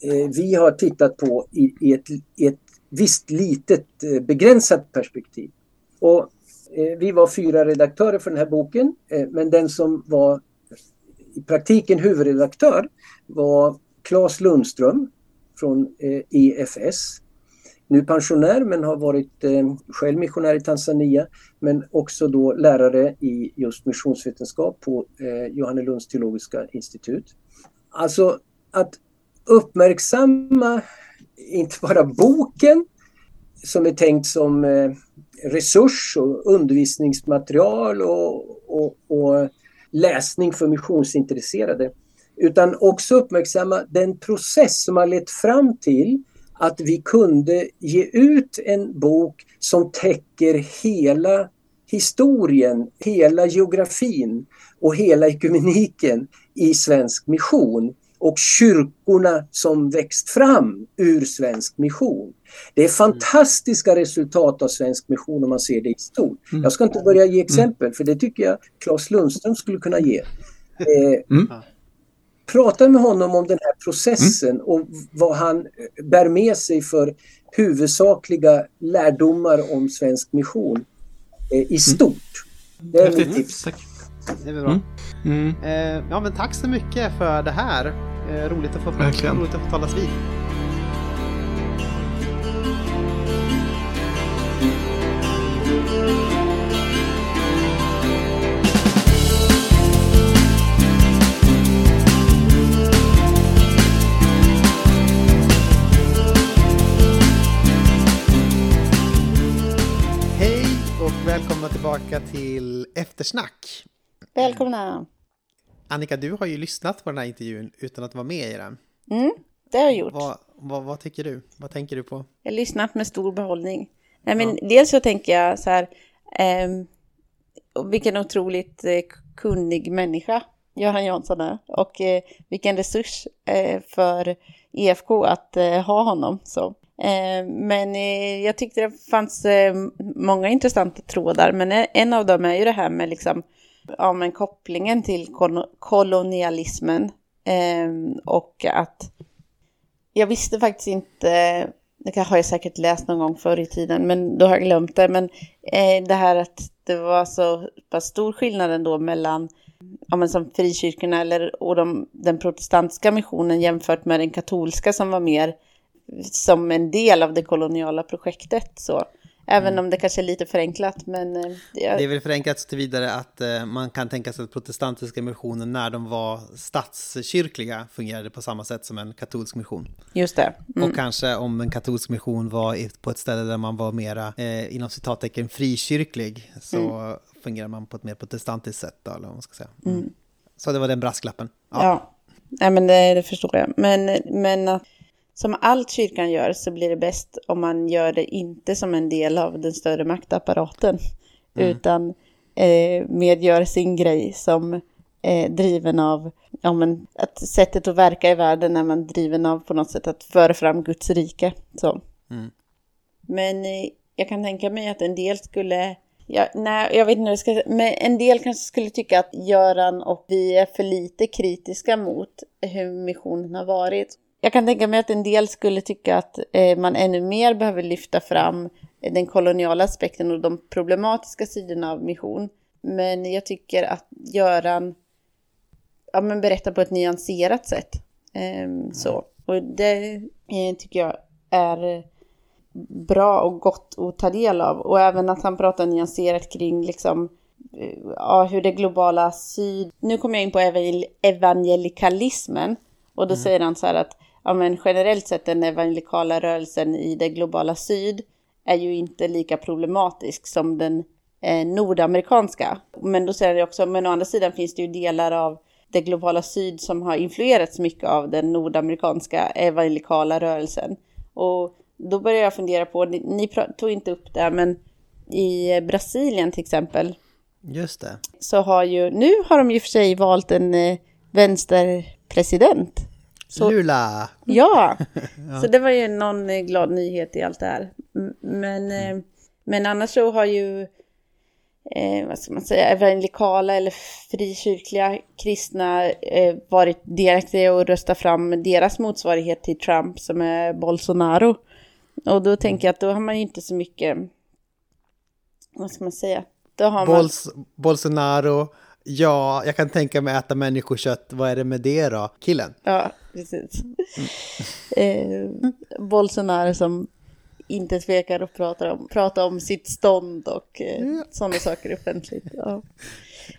eh, vi har tittat på i, i, ett, i ett visst litet eh, begränsat perspektiv. Och, eh, vi var fyra redaktörer för den här boken eh, men den som var i praktiken huvudredaktör var Claes Lundström från EFS eh, e nu pensionär men har varit eh, själv missionär i Tanzania men också då lärare i just missionsvetenskap på eh, Johannelunds teologiska institut. Alltså att uppmärksamma inte bara boken som är tänkt som eh, resurs och undervisningsmaterial och, och, och läsning för missionsintresserade utan också uppmärksamma den process som har lett fram till att vi kunde ge ut en bok som täcker hela historien, hela geografin och hela ekumeniken i svensk mission och kyrkorna som växt fram ur svensk mission. Det är fantastiska resultat av svensk mission om man ser det i stort. Mm. Jag ska inte börja ge exempel för det tycker jag Claes Lundström skulle kunna ge. Eh, mm prata med honom om den här processen mm. och vad han bär med sig för huvudsakliga lärdomar om svensk mission eh, i mm. stort. Mm. Det är mitt tips. Tack. Det är bra. Mm. mm. Eh, ja, men tack så mycket för det här. Eh, roligt att få, roligt att få talas vid. Tillbaka till Eftersnack. Välkomna! Annika, du har ju lyssnat på den här intervjun utan att vara med i den. Mm, det har jag gjort. Vad, vad, vad tycker du? Vad tänker du på? Jag har lyssnat med stor behållning. Nej, men ja. Dels så tänker jag så här, eh, vilken otroligt eh, kunnig människa Göran Jansson är och eh, vilken resurs eh, för EFK att eh, ha honom. Så Eh, Eh, men eh, jag tyckte det fanns eh, många intressanta trådar, men en av dem är ju det här med liksom, ja, men kopplingen till kolonialismen. Ehm, och att jag visste faktiskt inte, det har jag säkert läst någon gång förr i tiden, men då har jag glömt det, men det här att det var så pass stor skillnad ändå mellan ja, men som frikyrkorna eller, och de, den protestantiska missionen jämfört med den katolska som var mer som en del av det koloniala projektet. Så. Även mm. om det kanske är lite förenklat. Men eh, det, är... det är väl förenklat så tillvidare att eh, man kan tänka sig att protestantiska missionen när de var statskyrkliga fungerade på samma sätt som en katolsk mission. Just det. Mm. Och kanske om en katolsk mission var på ett ställe där man var mera, eh, inom citattecken, frikyrklig så mm. fungerar man på ett mer protestantiskt sätt då, eller vad man ska säga. Mm. mm. Så det var den brasklappen. Ja, ja. Nej, men det, det förstår jag. Men, men som allt kyrkan gör så blir det bäst om man gör det inte som en del av den större maktapparaten. Mm. Utan eh, med gör sin grej som eh, driven av, ja men att sättet att verka i världen är man driven av på något sätt att föra fram Guds rike. Så. Mm. Men eh, jag kan tänka mig att en del skulle Ja, nej, jag vet inte hur jag ska men en del kanske skulle tycka att Göran och vi är för lite kritiska mot hur missionen har varit. Jag kan tänka mig att en del skulle tycka att eh, man ännu mer behöver lyfta fram den koloniala aspekten och de problematiska sidorna av mission. Men jag tycker att Göran ja, men berättar på ett nyanserat sätt. Eh, så. Och det eh, tycker jag är bra och gott att ta del av. Och även att han pratar nyanserat kring liksom, eh, ja, hur det globala syd... Nu kommer jag in på evangelikalismen. Och då mm. säger han så här att ja, men generellt sett den evangelikala rörelsen i det globala syd är ju inte lika problematisk som den eh, nordamerikanska. Men då säger jag också, men å andra sidan finns det ju delar av det globala syd som har influerats mycket av den nordamerikanska evangelikala rörelsen. Och då börjar jag fundera på, ni, ni tog inte upp det, men i Brasilien till exempel. Just det. Så har ju, nu har de ju för sig valt en eh, vänsterpresident. Så, Lula! Ja, [LAUGHS] ja, så det var ju någon eh, glad nyhet i allt det här. Men, mm. men annars så har ju, eh, vad ska man säga, evangelikala eller frikyrkliga kristna eh, varit delaktiga och röstat fram deras motsvarighet till Trump som är Bolsonaro. Och då tänker jag att då har man ju inte så mycket, vad ska man säga? Då har Bols man... Bolsonaro, ja, jag kan tänka mig äta människokött, vad är det med det då? Killen? Ja, precis. Mm. eh, Bolsonaro som inte tvekar att prata om, prata om sitt stånd och eh, mm. sådana saker offentligt. Ja. [LAUGHS]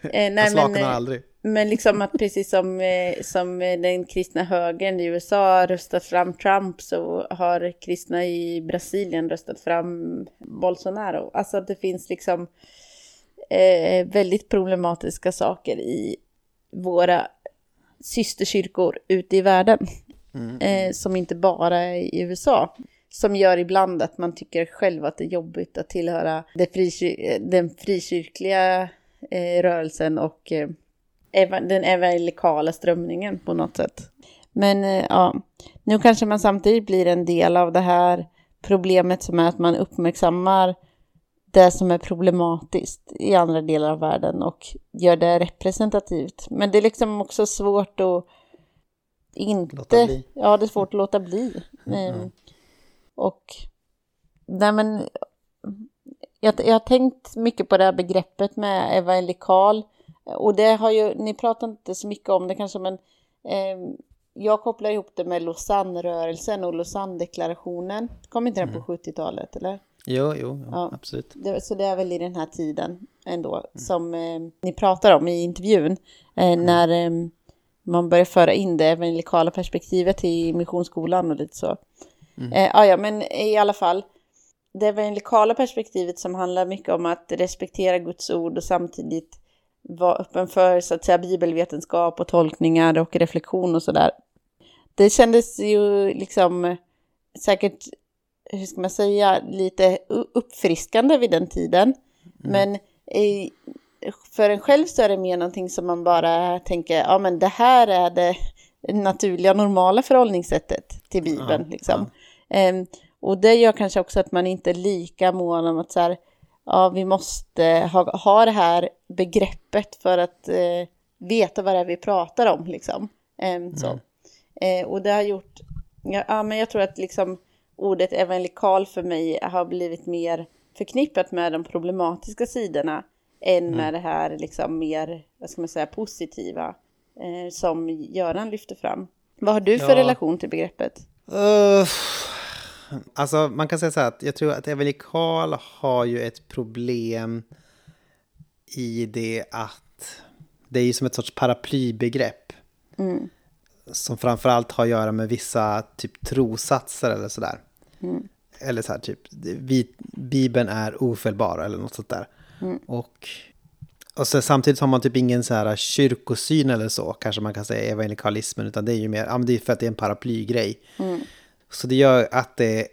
Eh, nej, men, eh, aldrig. Men liksom att precis som, eh, som den kristna högern i USA röstat fram Trump så har kristna i Brasilien röstat fram Bolsonaro. Alltså att det finns liksom eh, väldigt problematiska saker i våra systerkyrkor ute i världen. Mm. Eh, som inte bara är i USA. Som gör ibland att man tycker själv att det är jobbigt att tillhöra frikyr den frikyrkliga eh, rörelsen och eh, den evangelikala strömningen på något sätt. Men eh, ja, nu kanske man samtidigt blir en del av det här problemet som är att man uppmärksammar det som är problematiskt i andra delar av världen och gör det representativt. Men det är liksom också svårt att inte... Ja, det är svårt att låta bli. Mm. Och... Nej, men... Jag, jag har tänkt mycket på det här begreppet med evangelikal. Och det har ju, ni pratar inte så mycket om det kanske, men eh, jag kopplar ihop det med Lausanne-rörelsen och Lausanne-deklarationen. Kom inte den mm. på 70-talet, eller? Jo, jo, ja, absolut. Det, så det är väl i den här tiden ändå mm. som eh, ni pratar om i intervjun. Eh, mm. När eh, man börjar föra in det evangelikala perspektivet i missionsskolan och lite så. Mm. Eh, ja, men i alla fall. Det evangelikala perspektivet som handlar mycket om att respektera Guds ord och samtidigt vara öppen för så att säga bibelvetenskap och tolkningar och reflektion och sådär. Det kändes ju liksom säkert hur ska man säga, lite uppfriskande vid den tiden. Mm. Men i, för en själv så är det mer någonting som man bara tänker, ja men det här är det naturliga, normala förhållningssättet till Bibeln. Ja, liksom. ja. Um, Och det gör kanske också att man inte är lika mån om att så här, ja, vi måste ha, ha det här begreppet för att eh, veta vad det är vi pratar om, liksom. Eh, så. Eh, och det har gjort, ja, ja, men jag tror att liksom ordet evangelikal för mig har blivit mer förknippat med de problematiska sidorna än Mm. med det här liksom mer, vad ska man säga, positiva eh, som Göran lyfter fram. Vad har du för Ja. relation till begreppet? Uh, alltså man kan säga så här att jag tror att evangelikal har ju ett problem i det att det är ju som ett sorts paraplybegrepp. Som framförallt har att göra med vissa typ trosatser eller sådär. Eller så här typ, vi, Bibeln är ofelbar eller något sånt där. Och, och så samtidigt har man typ ingen så här kyrkosyn eller så, kanske man kan säga evangelikalismen, utan det är ju mer, ja men det är för att det är en paraplygrej. Så det gör att det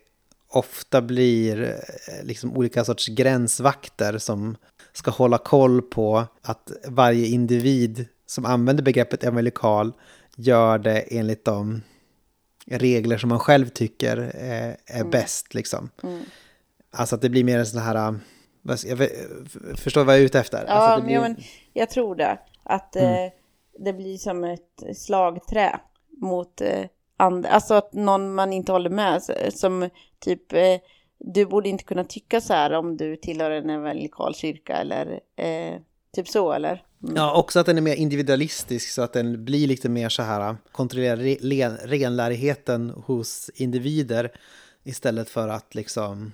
ofta blir eh, liksom olika sorts gränsvakter som ska hålla koll på att varje individ som använder begreppet evangelikal gör det enligt de regler som man själv tycker är, är bäst. Liksom. Alltså att det blir mer en sån här... ska- Jag vet- förstår vad jag är ute efter? Ja, alltså blir, men jag tror det. Att eh, det blir som ett slagträ mot eh, andra. Alltså att någon man inte håller med. Som typ, eh, du borde inte kunna tycka så här om du tillhör en evangelikal kyrka eller eh, typ så eller? Mm. Ja, också att den är mer individualistisk så att den blir lite mer så här kontrollera re, len- renlärigheten hos individer istället för att liksom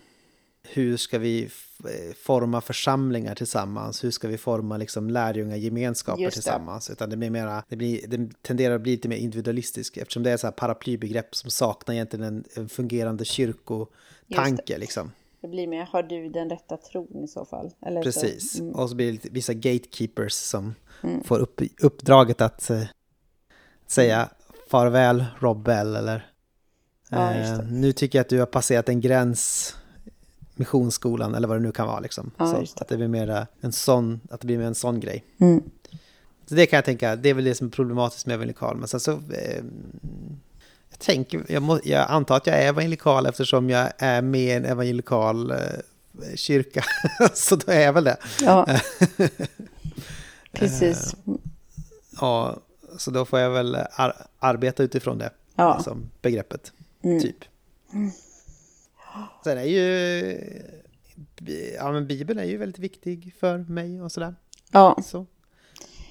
hur ska vi eh, forma församlingar tillsammans? Hur ska vi forma liksom lärjungagemenskaper tillsammans? Utan det blir mera, det, blir, det tenderar att bli lite mer individualistisk eftersom det är så här paraplybegrepp som saknar egentligen en, en fungerande kyrkotanke liksom. Det blir mer, har du den rätta tron i så fall? Eller Precis. Så, mm. Och så blir det vissa gatekeepers som får upp, uppdraget att eh, säga farväl Rob Bell eller Ja, eh, nu tycker jag att du har passerat en gräns missionsskolan eller vad det nu kan vara liksom. Ja, så det. att det blir mer en sån, att det blir mer en sån grej. Mm. Så det kan jag tänka, det är väl det som är problematiskt med evangelikal. Men sen så, eh, jag tänker, jag, må, jag antar att jag är evangelikal eftersom jag är med i en evangelikal eh, kyrka. [LAUGHS] så då är jag väl det. Ja, [LAUGHS] precis. Ja, så då får jag väl ar- arbeta utifrån det. Ja. Som begreppet, Mm. typ. Sen är ju... Ja, men Bibeln är ju väldigt viktig för mig och sådär. Ja, Så,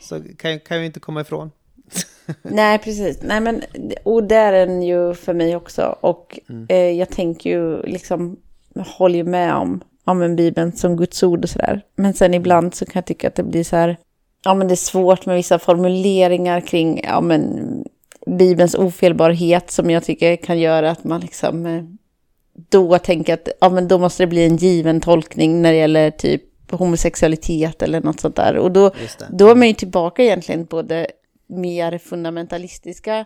så kan, kan jag ju inte komma ifrån. [LAUGHS] nej precis. Nej men, och det är den ju för mig också. Och Mm. eh, jag tänker ju liksom, håller ju med om, om en Bibeln som Guds ord och sådär. Men sen ibland så kan jag tycka att det blir så här, ja men det är svårt med vissa formuleringar kring, ja men Bibelns ofelbarhet som jag tycker kan göra att man liksom eh, då tänker att ja, men då måste det bli en given tolkning när det gäller typ homosexualitet eller något sånt där. Och då, då är man ju tillbaka egentligen på det mer fundamentalistiska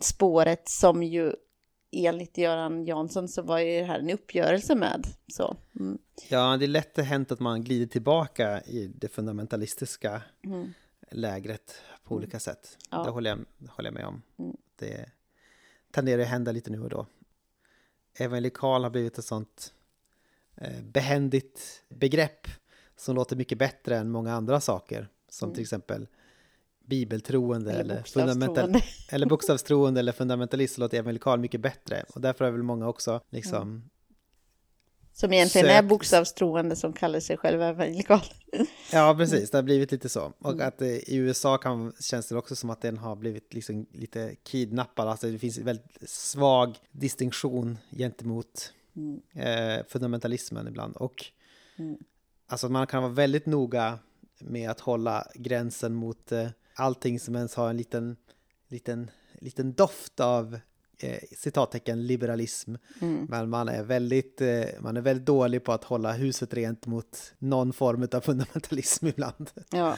spåret som ju enligt Göran Jansson så var ju det här en uppgörelse med. Så, mm. Ja, det är lätt hänt att man glider tillbaka i det fundamentalistiska Mm. lägret på olika sätt. Ja. Det håller jag, håller jag med om. Mm. Det tenderar att hända lite nu och då. Evangelikal har blivit ett sånt eh, behändigt begrepp som låter mycket bättre än många andra saker. Som till exempel bibeltroende Eller eller, fundamental, eller bokstavstroende eller fundamentalist så låter evangelikal mycket bättre. Och därför har väl många också liksom Som egentligen Sök- är bokstavstroende som kallar sig själva evangelikal. Ja, precis. Det har blivit lite så. Och Mm. att eh, i USA kan, känns det också som att den har blivit liksom lite kidnappad. Alltså det finns en väldigt svag distinktion gentemot Mm. eh, fundamentalismen ibland. Och Mm. alltså man kan vara väldigt noga med att hålla gränsen mot eh, allting som ens har en liten, liten, liten doft av eh, citattecken liberalism. Mm. Men man är, väldigt, eh, man är väldigt dålig på att hålla huset rent mot någon form av fundamentalism [LAUGHS] ibland. Ja,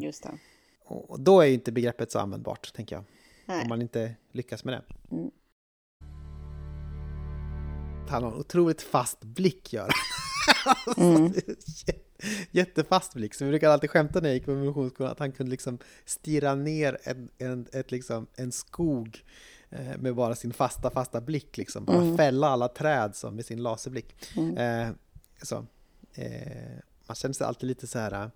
just det. Och då är ju inte begreppet så användbart, tänker jag. Nej. Om man inte lyckas med det. Mm. Han har en otroligt fast blick, gör han. [LAUGHS] Mm. Jättefast blick. Så vi brukade alltid skämta när jag gick på missionsskolan att han kunde liksom stirra ner en, en, ett liksom, en skog eh, med bara sin fasta, fasta blick liksom. Bara mm. fälla alla träd som med sin laserblick. Mm. Eh, så, eh, man känner sig alltid lite så här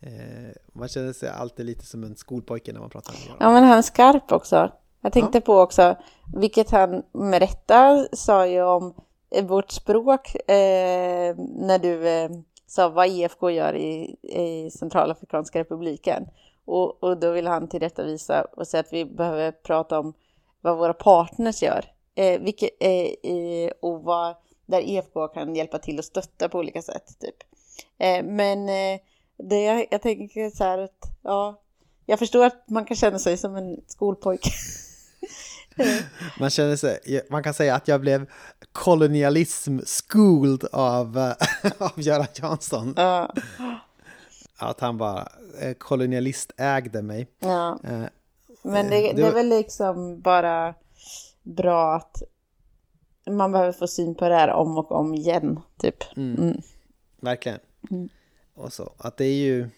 Eh, man känner sig alltid lite som en skolpojke när man pratar med honom. Ja, men han är skarp också. Jag tänkte ja. på också, vilket han med rätta sa ju om vårt språk eh, när du eh, sa vad IFK gör i, i Centralafrikanska republiken. Och, och då vill han tillrättavisa och säga att vi behöver prata om vad våra partners gör. Eh, vilket, eh, och vad, där IFK kan hjälpa till och stötta på olika sätt. Typ. Eh, men eh, det, jag tänker så här att, ja, jag förstår att man kan känna sig som en skolpojke. [LAUGHS] [LAUGHS] man, känner sig, man kan säga att jag blev kolonialism-schooled av, [LAUGHS] av Göran Jansson. Ja. Att han bara eh, kolonialistägde mig. Ja. Eh, Men det, det är väl liksom bara bra att man behöver få syn på det här om och om igen, typ. Mm. Mm. Verkligen. Mm och så. Att det är ju,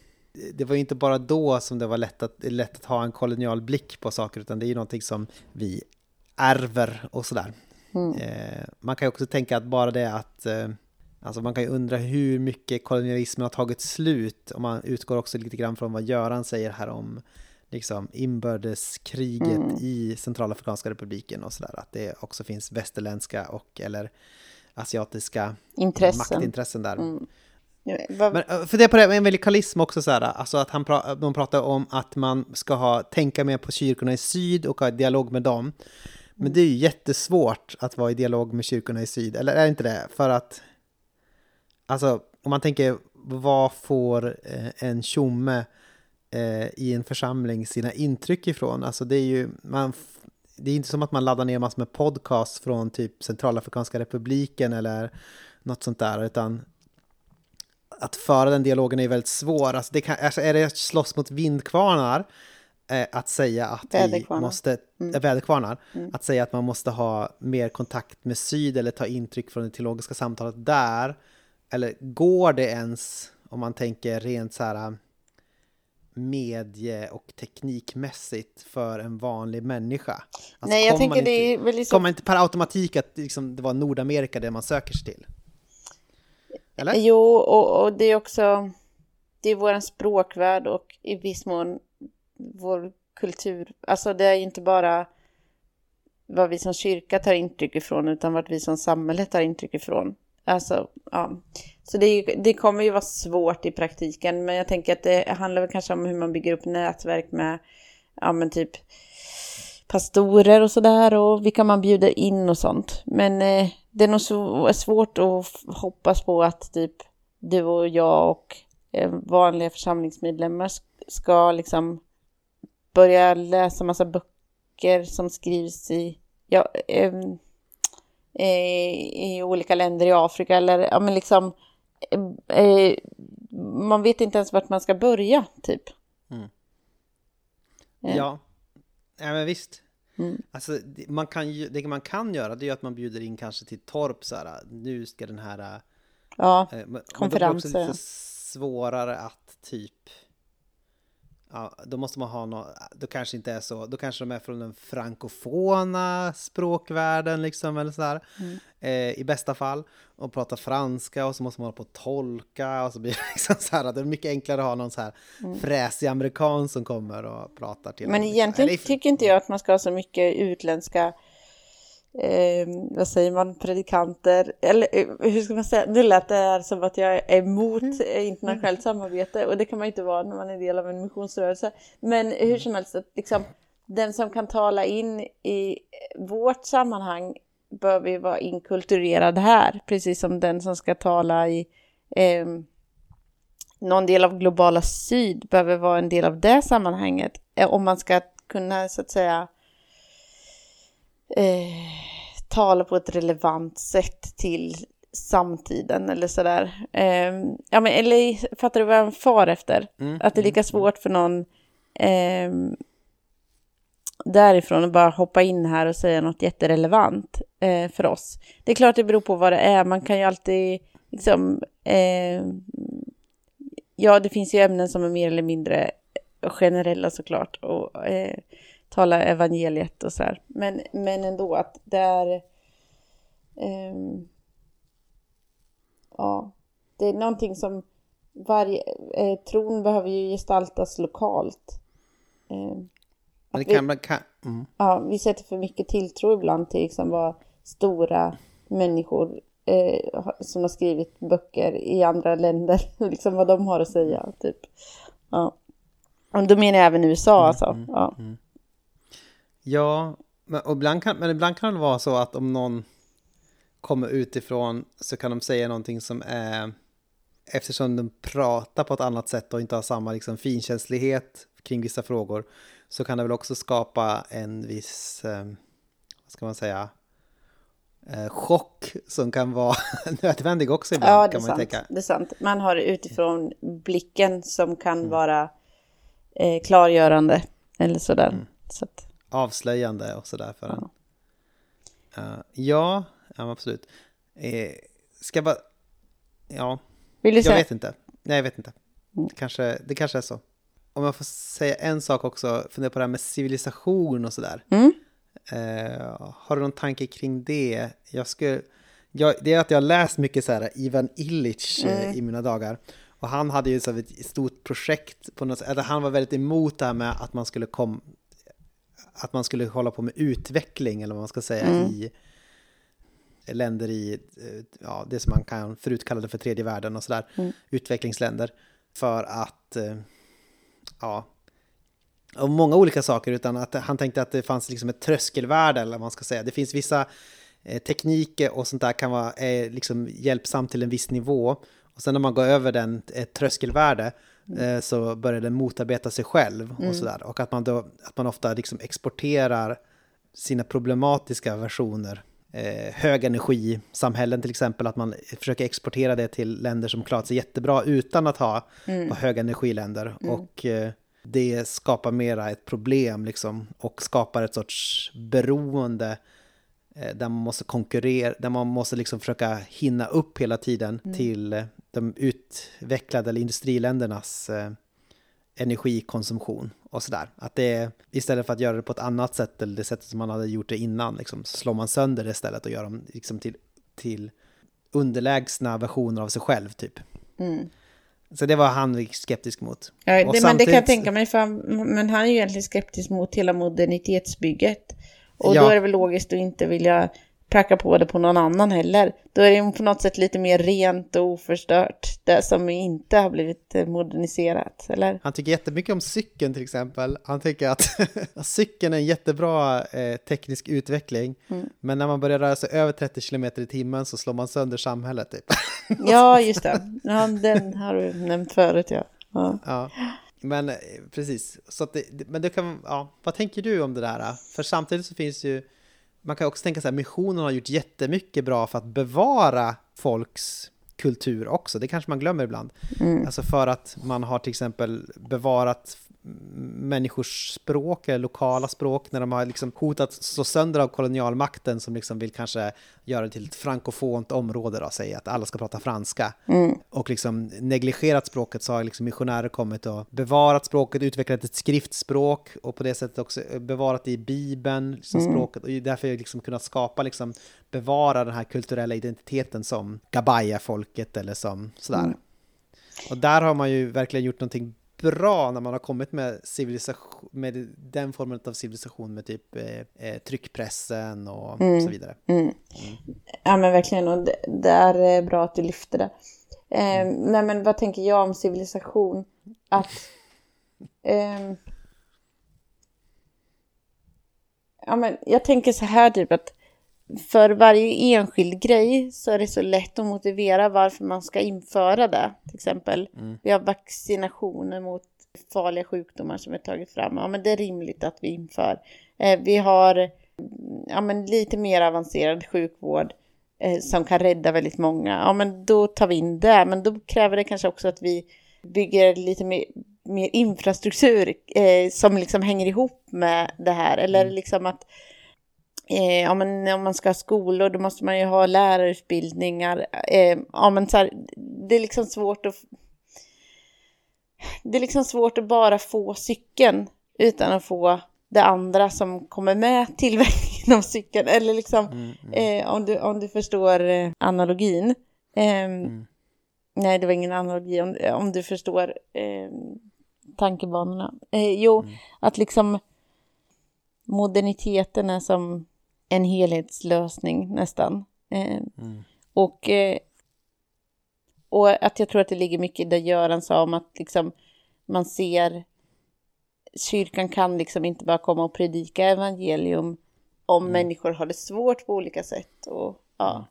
det var ju inte bara då som det var lätt att, lätt att ha en kolonial blick på saker, utan det är ju någonting som vi ärver och sådär. Mm. Eh, man kan ju också tänka att bara det att, eh, alltså man kan ju undra hur mycket kolonialismen har tagit slut, om man utgår också lite grann från vad Göran säger här om liksom inbördeskriget mm. i Centralafrikanska republiken och sådär, att det också finns västerländska och eller asiatiska Intressen. maktintressen där. Mm. Men, eh, för det är på det, en velikalism också så här, alltså att han pra, de pratar om att man ska ha, tänka mer på kyrkorna i syd och ha dialog med dem. Men mm. det är ju jättesvårt att vara i dialog med kyrkorna i syd, eller är det inte det? För att, alltså om man tänker, vad får eh, en tjomme eh, i en församling sina intryck ifrån? Alltså det är ju, man, det är inte som att man laddar ner massor med podcast från typ Centralafrikanska republiken eller något sånt där, utan att föra den dialogen är väldigt svår. Alltså det kan, alltså är det att slåss mot vindkvarnar, eh, att säga att vi måste, mm. äh, väderkvarnar, mm. att säga att man måste ha mer kontakt med syd eller ta intryck från det teologiska samtalet där, eller går det ens, om man tänker rent så här eh, medie och teknikmässigt för en vanlig människa? Alltså Nej, jag tänker inte, det är väl liksom... Kommer inte per automatik att liksom, det var Nordamerika det man söker sig till? Eller? Jo, och, och det är också det är vår språkvärld och i viss mån vår kultur. Alltså det är inte bara vad vi som kyrka tar intryck ifrån utan vad vi som samhälle tar intryck ifrån. Alltså, ja. Så det, det, kommer ju vara svårt i praktiken, men jag tänker att det handlar väl kanske om hur man bygger upp nätverk med, ja men typ pastorer och sådär och vilka man bjuder in och sånt. Men eh, det är nog så, svårt att hoppas på att typ du och jag och eh, vanliga församlingsmedlemmar ska liksom börja läsa massa böcker som skrivs i, ja, eh, i olika länder i Afrika eller ja men liksom eh, man vet inte ens vart man ska börja typ. Mm. Ja, ja men visst. Mm. Alltså, man kan ju, det man kan göra det är att man bjuder in kanske till torp så här, nu ska den här... Ja, eh, konferenser. Det är lite svårare att typ Ja, då måste man ha något, då kanske inte är så, då kanske de är från den frankofona språkvärlden liksom eller sådär. Mm. Eh, I bästa fall. Och pratar franska och så måste man hålla på att tolka och så blir det [LAUGHS] liksom så här, det är mycket enklare att ha någon så här mm. fräsig amerikan som kommer och pratar till Men egentligen eller, tycker inte jag att man ska ha så mycket utländska eh, vad säger man, predikanter, eller eh, hur ska man säga, nu lät det här som att jag är emot mm. internationellt samarbete och det kan man inte vara när man är del av en missionsrörelse. Men hur som helst, liksom, den som kan tala in i vårt sammanhang bör ju vara inkulturerad här, precis som den som ska tala i eh, någon del av globala syd behöver vara en del av det sammanhanget. Eh, om man ska kunna så att säga eh, tala på ett relevant sätt till samtiden eller sådär. Eh, ja, men, eller fattar du vad jag far efter? Mm. Att det är lika mm. svårt för någon eh, därifrån att bara hoppa in här och säga något jätterelevant eh, för oss. Det är klart det beror på vad det är. Man kan ju alltid liksom... Eh, ja, det finns ju ämnen som är mer eller mindre generella såklart. Och, eh, tala evangeliet och så här. Men, men ändå att det är... Um, ja, det är någonting som varje... Eh, tron behöver ju gestaltas lokalt. Det vi- kan, kan, mm. ja, vi sätter för mycket tilltro ibland till liksom vad stora människor eh, som har skrivit böcker i andra länder, [LAUGHS] liksom vad de har att säga. Typ. Ja. Och då menar jag även USA alltså. Ja. Ja, men, ibland kan, men ibland kan det vara så att om någon kommer utifrån så kan de säga någonting som är eftersom de pratar på ett annat sätt och inte har samma liksom, finkänslighet kring vissa frågor så kan det väl också skapa en viss, eh, vad ska man säga, eh, chock som kan vara [LAUGHS] nödvändig också ibland Ja, det kan man sant. tänka. det är sant. Man har utifrån blicken som kan vara eh, klargörande eller sådär. Så att, avslöjande och sådär för en. Uh, ja, ja, absolut. Eh, ska jag bara... Ja, vill du jag säga? vet inte. Nej, jag vet inte. Det kanske, det kanske är så. Om jag får säga en sak också, fundera på det här med civilisation och sådär. Mm. Eh, har du någon tanke kring det? Jag skulle, jag, det är att jag har läst mycket så här Ivan Illich eh, i mina dagar. Och han hade ju så ett stort projekt på något sätt. eller Han var väldigt emot det här med att man skulle kom, att man skulle hålla på med utveckling eller vad man ska säga i länder i, eh, ja, det som man kan förut kallade för tredje världen och sådär, utvecklingsländer. För att, eh, ja, av många olika saker, utan att han tänkte att det fanns liksom ett tröskelvärde, eller vad man ska säga. Det finns vissa eh, tekniker och sånt där kan vara liksom hjälpsamt till en viss nivå. Och sen när man går över den, ett tröskelvärde, eh, så börjar den motarbeta sig själv och sådär. Och att man, då, att man ofta liksom exporterar sina problematiska versioner. Eh, högenergisamhällen till exempel, att man försöker exportera det till länder som klarat sig jättebra utan att ha mm. högenergiländer. Och eh, det skapar mera ett problem liksom, och skapar ett sorts beroende eh, där man måste konkurrera, där man måste liksom försöka hinna upp hela tiden till eh, de utvecklade eller industriländernas eh, energikonsumtion och sådär. Att det istället för att göra det på ett annat sätt eller det sättet som man hade gjort det innan, liksom, så slår man sönder det istället och gör dem liksom till, till underlägsna versioner av sig själv typ. Mm. Så det var han skeptisk mot. Ja, det, men det kan jag samtidigt- tänka mig, för, han- men han är ju egentligen skeptisk mot hela modernitetsbygget. Och Ja. då är det väl logiskt att inte vilja pracka på det på någon annan heller. Då är det på något sätt lite mer rent och oförstört, det som inte har blivit eh, moderniserat, eller? Han tycker jättemycket om cykeln till exempel. Han tycker att [LAUGHS] cykeln är en jättebra eh, teknisk utveckling. Mm. Men när man börjar röra sig över 30 km i timmen så slår man sönder samhället typ. [LAUGHS] Ja, just det. Ja, den har du nämnt förut, ja. ja. ja. Men eh, precis, så att det, men det kan, ja, vad tänker du om det där? För samtidigt så finns ju, man kan också tänka så här, missionen har gjort jättemycket bra för att bevara folks kultur också, det kanske man glömmer ibland. Alltså för att man har till exempel bevarat människors språk, eller lokala språk, när de har liksom hotat slå sönder av kolonialmakten som liksom vill kanske göra det till ett frankofont område då, säga att alla ska prata franska. Och liksom negligerat språket så har liksom missionärer kommit och bevarat språket, utvecklat ett skriftspråk och på det sättet också bevarat det i Bibeln, liksom språket. Och därför liksom kunnat skapa, liksom, bevara den här kulturella identiteten som Gabaya-folket eller som sådär. Och där har man ju verkligen gjort någonting bra när man har kommit med, civilisation, med den formen av civilisation med typ eh, eh, tryckpressen och så vidare. Ja men verkligen, och det, det är bra att du lyfter det. Eh, nej men vad tänker jag om civilisation? Att... [LAUGHS] ehm, ja men jag tänker så här typ att för varje enskild grej så är det så lätt att motivera varför man ska införa det. Till exempel, vi har vaccinationer mot farliga sjukdomar som är tagit fram. Ja, men det är rimligt att vi inför. Eh, vi har mm, ja, men lite mer avancerad sjukvård eh, som kan rädda väldigt många. Ja, men då tar vi in det. Men då kräver det kanske också att vi bygger lite mer, mer infrastruktur eh, som liksom hänger ihop med det här. Eller liksom att Eh, ja, men om man ska ha skolor då måste man ju ha lärarutbildningar. Eh, ja, men så här, det är liksom svårt att... Det är liksom svårt att bara få cykeln utan att få det andra som kommer med [LAUGHS] tillverkningen av cykeln. Eller liksom, Mm, mm, eh, om, du, om du förstår eh, analogin. Ehm, mm. Nej, det var ingen analogi. Om, om du förstår eh, tankebanorna. Eh, jo, Mm. att liksom moderniteten är som en helhetslösning nästan. Eh, Mm. och, eh, och att jag tror att det ligger mycket i det Göran sa om att liksom man ser kyrkan kan liksom inte bara komma och predika evangelium om Mm. människor har det svårt på olika sätt. Och, ja. Mm.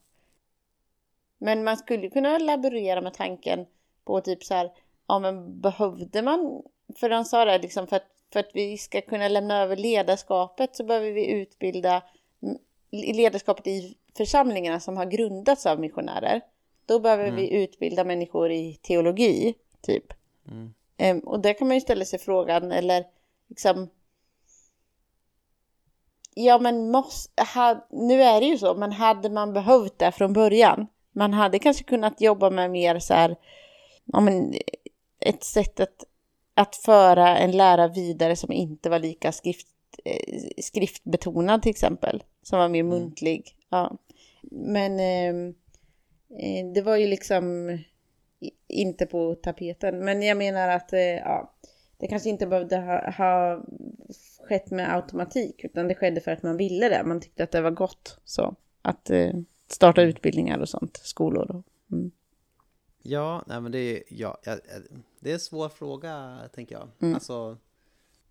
Men man skulle kunna laborera med tanken på typ så här, ja men behövde man, för han sa det liksom för att, för att vi ska kunna lämna över ledarskapet så behöver vi utbilda ledarskapet i församlingarna som har grundats av missionärer. Då behöver Mm. vi utbilda människor i teologi, typ. Mm. Em, och där kan man ju ställa sig frågan, eller liksom... Ja, men måste, ha, nu är det ju så, men hade man behövt det från början? Man hade kanske kunnat jobba med mer så här, ja men ett sätt att, att föra en lära vidare som inte var lika skrift, skriftbetonad till exempel, som var mer Mm. muntlig. Ja. Men ehm, eh, det var ju liksom inte på tapeten. Men jag menar att eh, ja, det kanske inte behövde ha, ha skett med automatik, utan det skedde för att man ville det. Man tyckte att det var gott så att eh, starta utbildningar och sånt, skolor. Och, mm. Ja, nej men det är, ja, ja, det är en svår fråga, tänker jag. Mm. Alltså,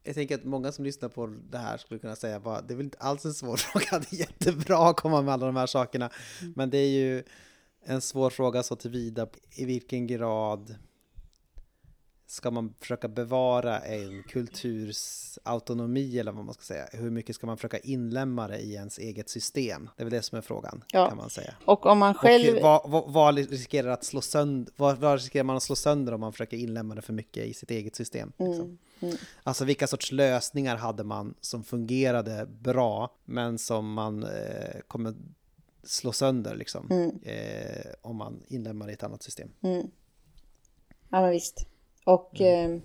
jag tänker att många som lyssnar på det här skulle kunna säga bara, det är väl inte alls en svår [LAUGHS] fråga, det är jättebra att komma med alla de här sakerna. Men det är ju en svår fråga så tillvida i vilken grad ska man försöka bevara en kulturs autonomi eller vad man ska säga? Hur mycket ska man försöka inlämna det i ens eget system? Det är väl det som är frågan, Ja. kan man säga. och om man själv... Och vad, vad, vad riskerar att slå sönder, vad, vad riskerar man att slå sönder om man försöker inlämna det för mycket i sitt eget system? Liksom? Mm, mm. Alltså vilka sorts lösningar hade man som fungerade bra men som man eh, kommer slå sönder liksom, Mm. eh, om man inlämnar det i ett annat system? Mm. Ja, men visst. Och eh,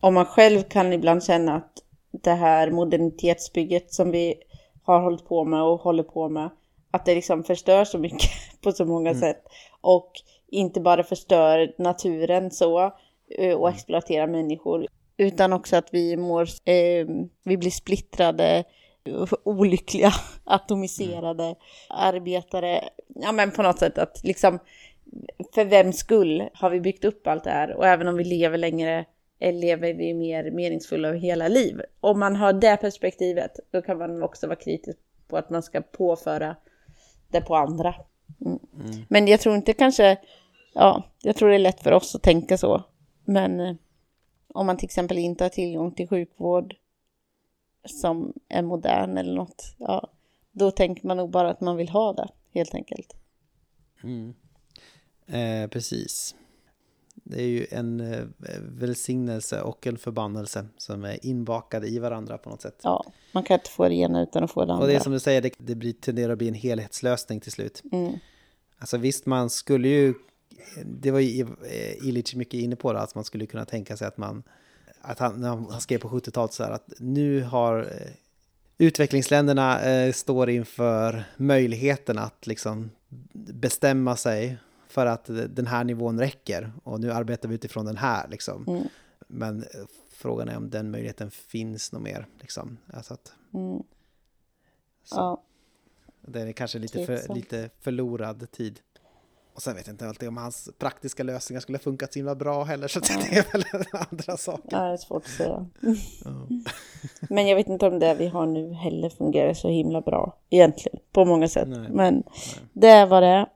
om man själv kan ibland känna att det här modernitetsbygget som vi har hållit på med och håller på med, att det liksom förstör så mycket [LAUGHS] på så många sätt. Och inte bara förstör naturen så eh, och exploaterar människor, utan också att vi mår, eh, vi blir splittrade, olyckliga, [LAUGHS] atomiserade arbetare. Ja, men på något sätt att liksom för vems skull har vi byggt upp allt det här? Och även om vi lever längre eh, lever vi mer meningsfulla hela liv. Om man har det perspektivet, då kan man också vara kritisk på att man ska påföra det på andra. Mm. Men jag tror inte kanske, ja, jag tror det är lätt för oss att tänka så. Men eh, om man till exempel inte har tillgång till sjukvård som är modern eller något, ja, då tänker man nog bara att man vill ha det, helt enkelt. Mm. Eh, precis. Det är ju en eh, välsignelse och en förbannelse som är inbakade i varandra på något sätt. Ja, man kan inte få det ena utan att få det andra. Och det är som du säger, det, det blir, tenderar att bli en helhetslösning till slut. Mm. Alltså visst, man skulle ju... Det var ju eh, Illich mycket inne på det, att man skulle kunna tänka sig att man... Att han, när han skrev på 70-talet så här att nu har eh, utvecklingsländerna eh, står inför möjligheten att liksom bestämma sig för att den här nivån räcker och nu arbetar vi utifrån den här liksom. Mm. Men eh, frågan är om den möjligheten finns något mer liksom. Alltså att Mm. Så. Ja, det är kanske lite, för, lite förlorad tid. Och sen vet jag inte alltid om hans praktiska lösningar skulle funkat så himla bra heller, så [LAUGHS] det är väl andra saker. ja, det är svårt att säga. Ja. [LAUGHS] Men jag vet inte om det vi har nu heller fungerar så himla bra egentligen, på många sätt. Nej. Men det var det.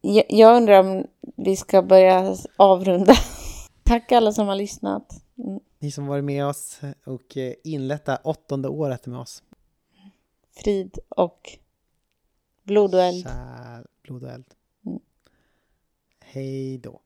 Jag, jag undrar om vi ska börja avrunda. [LAUGHS] Tack alla som har lyssnat. Mm. Ni som varit med oss och eh, inlett det åttonde året med oss. Frid och blod och eld. Kär blod och eld. Hej då.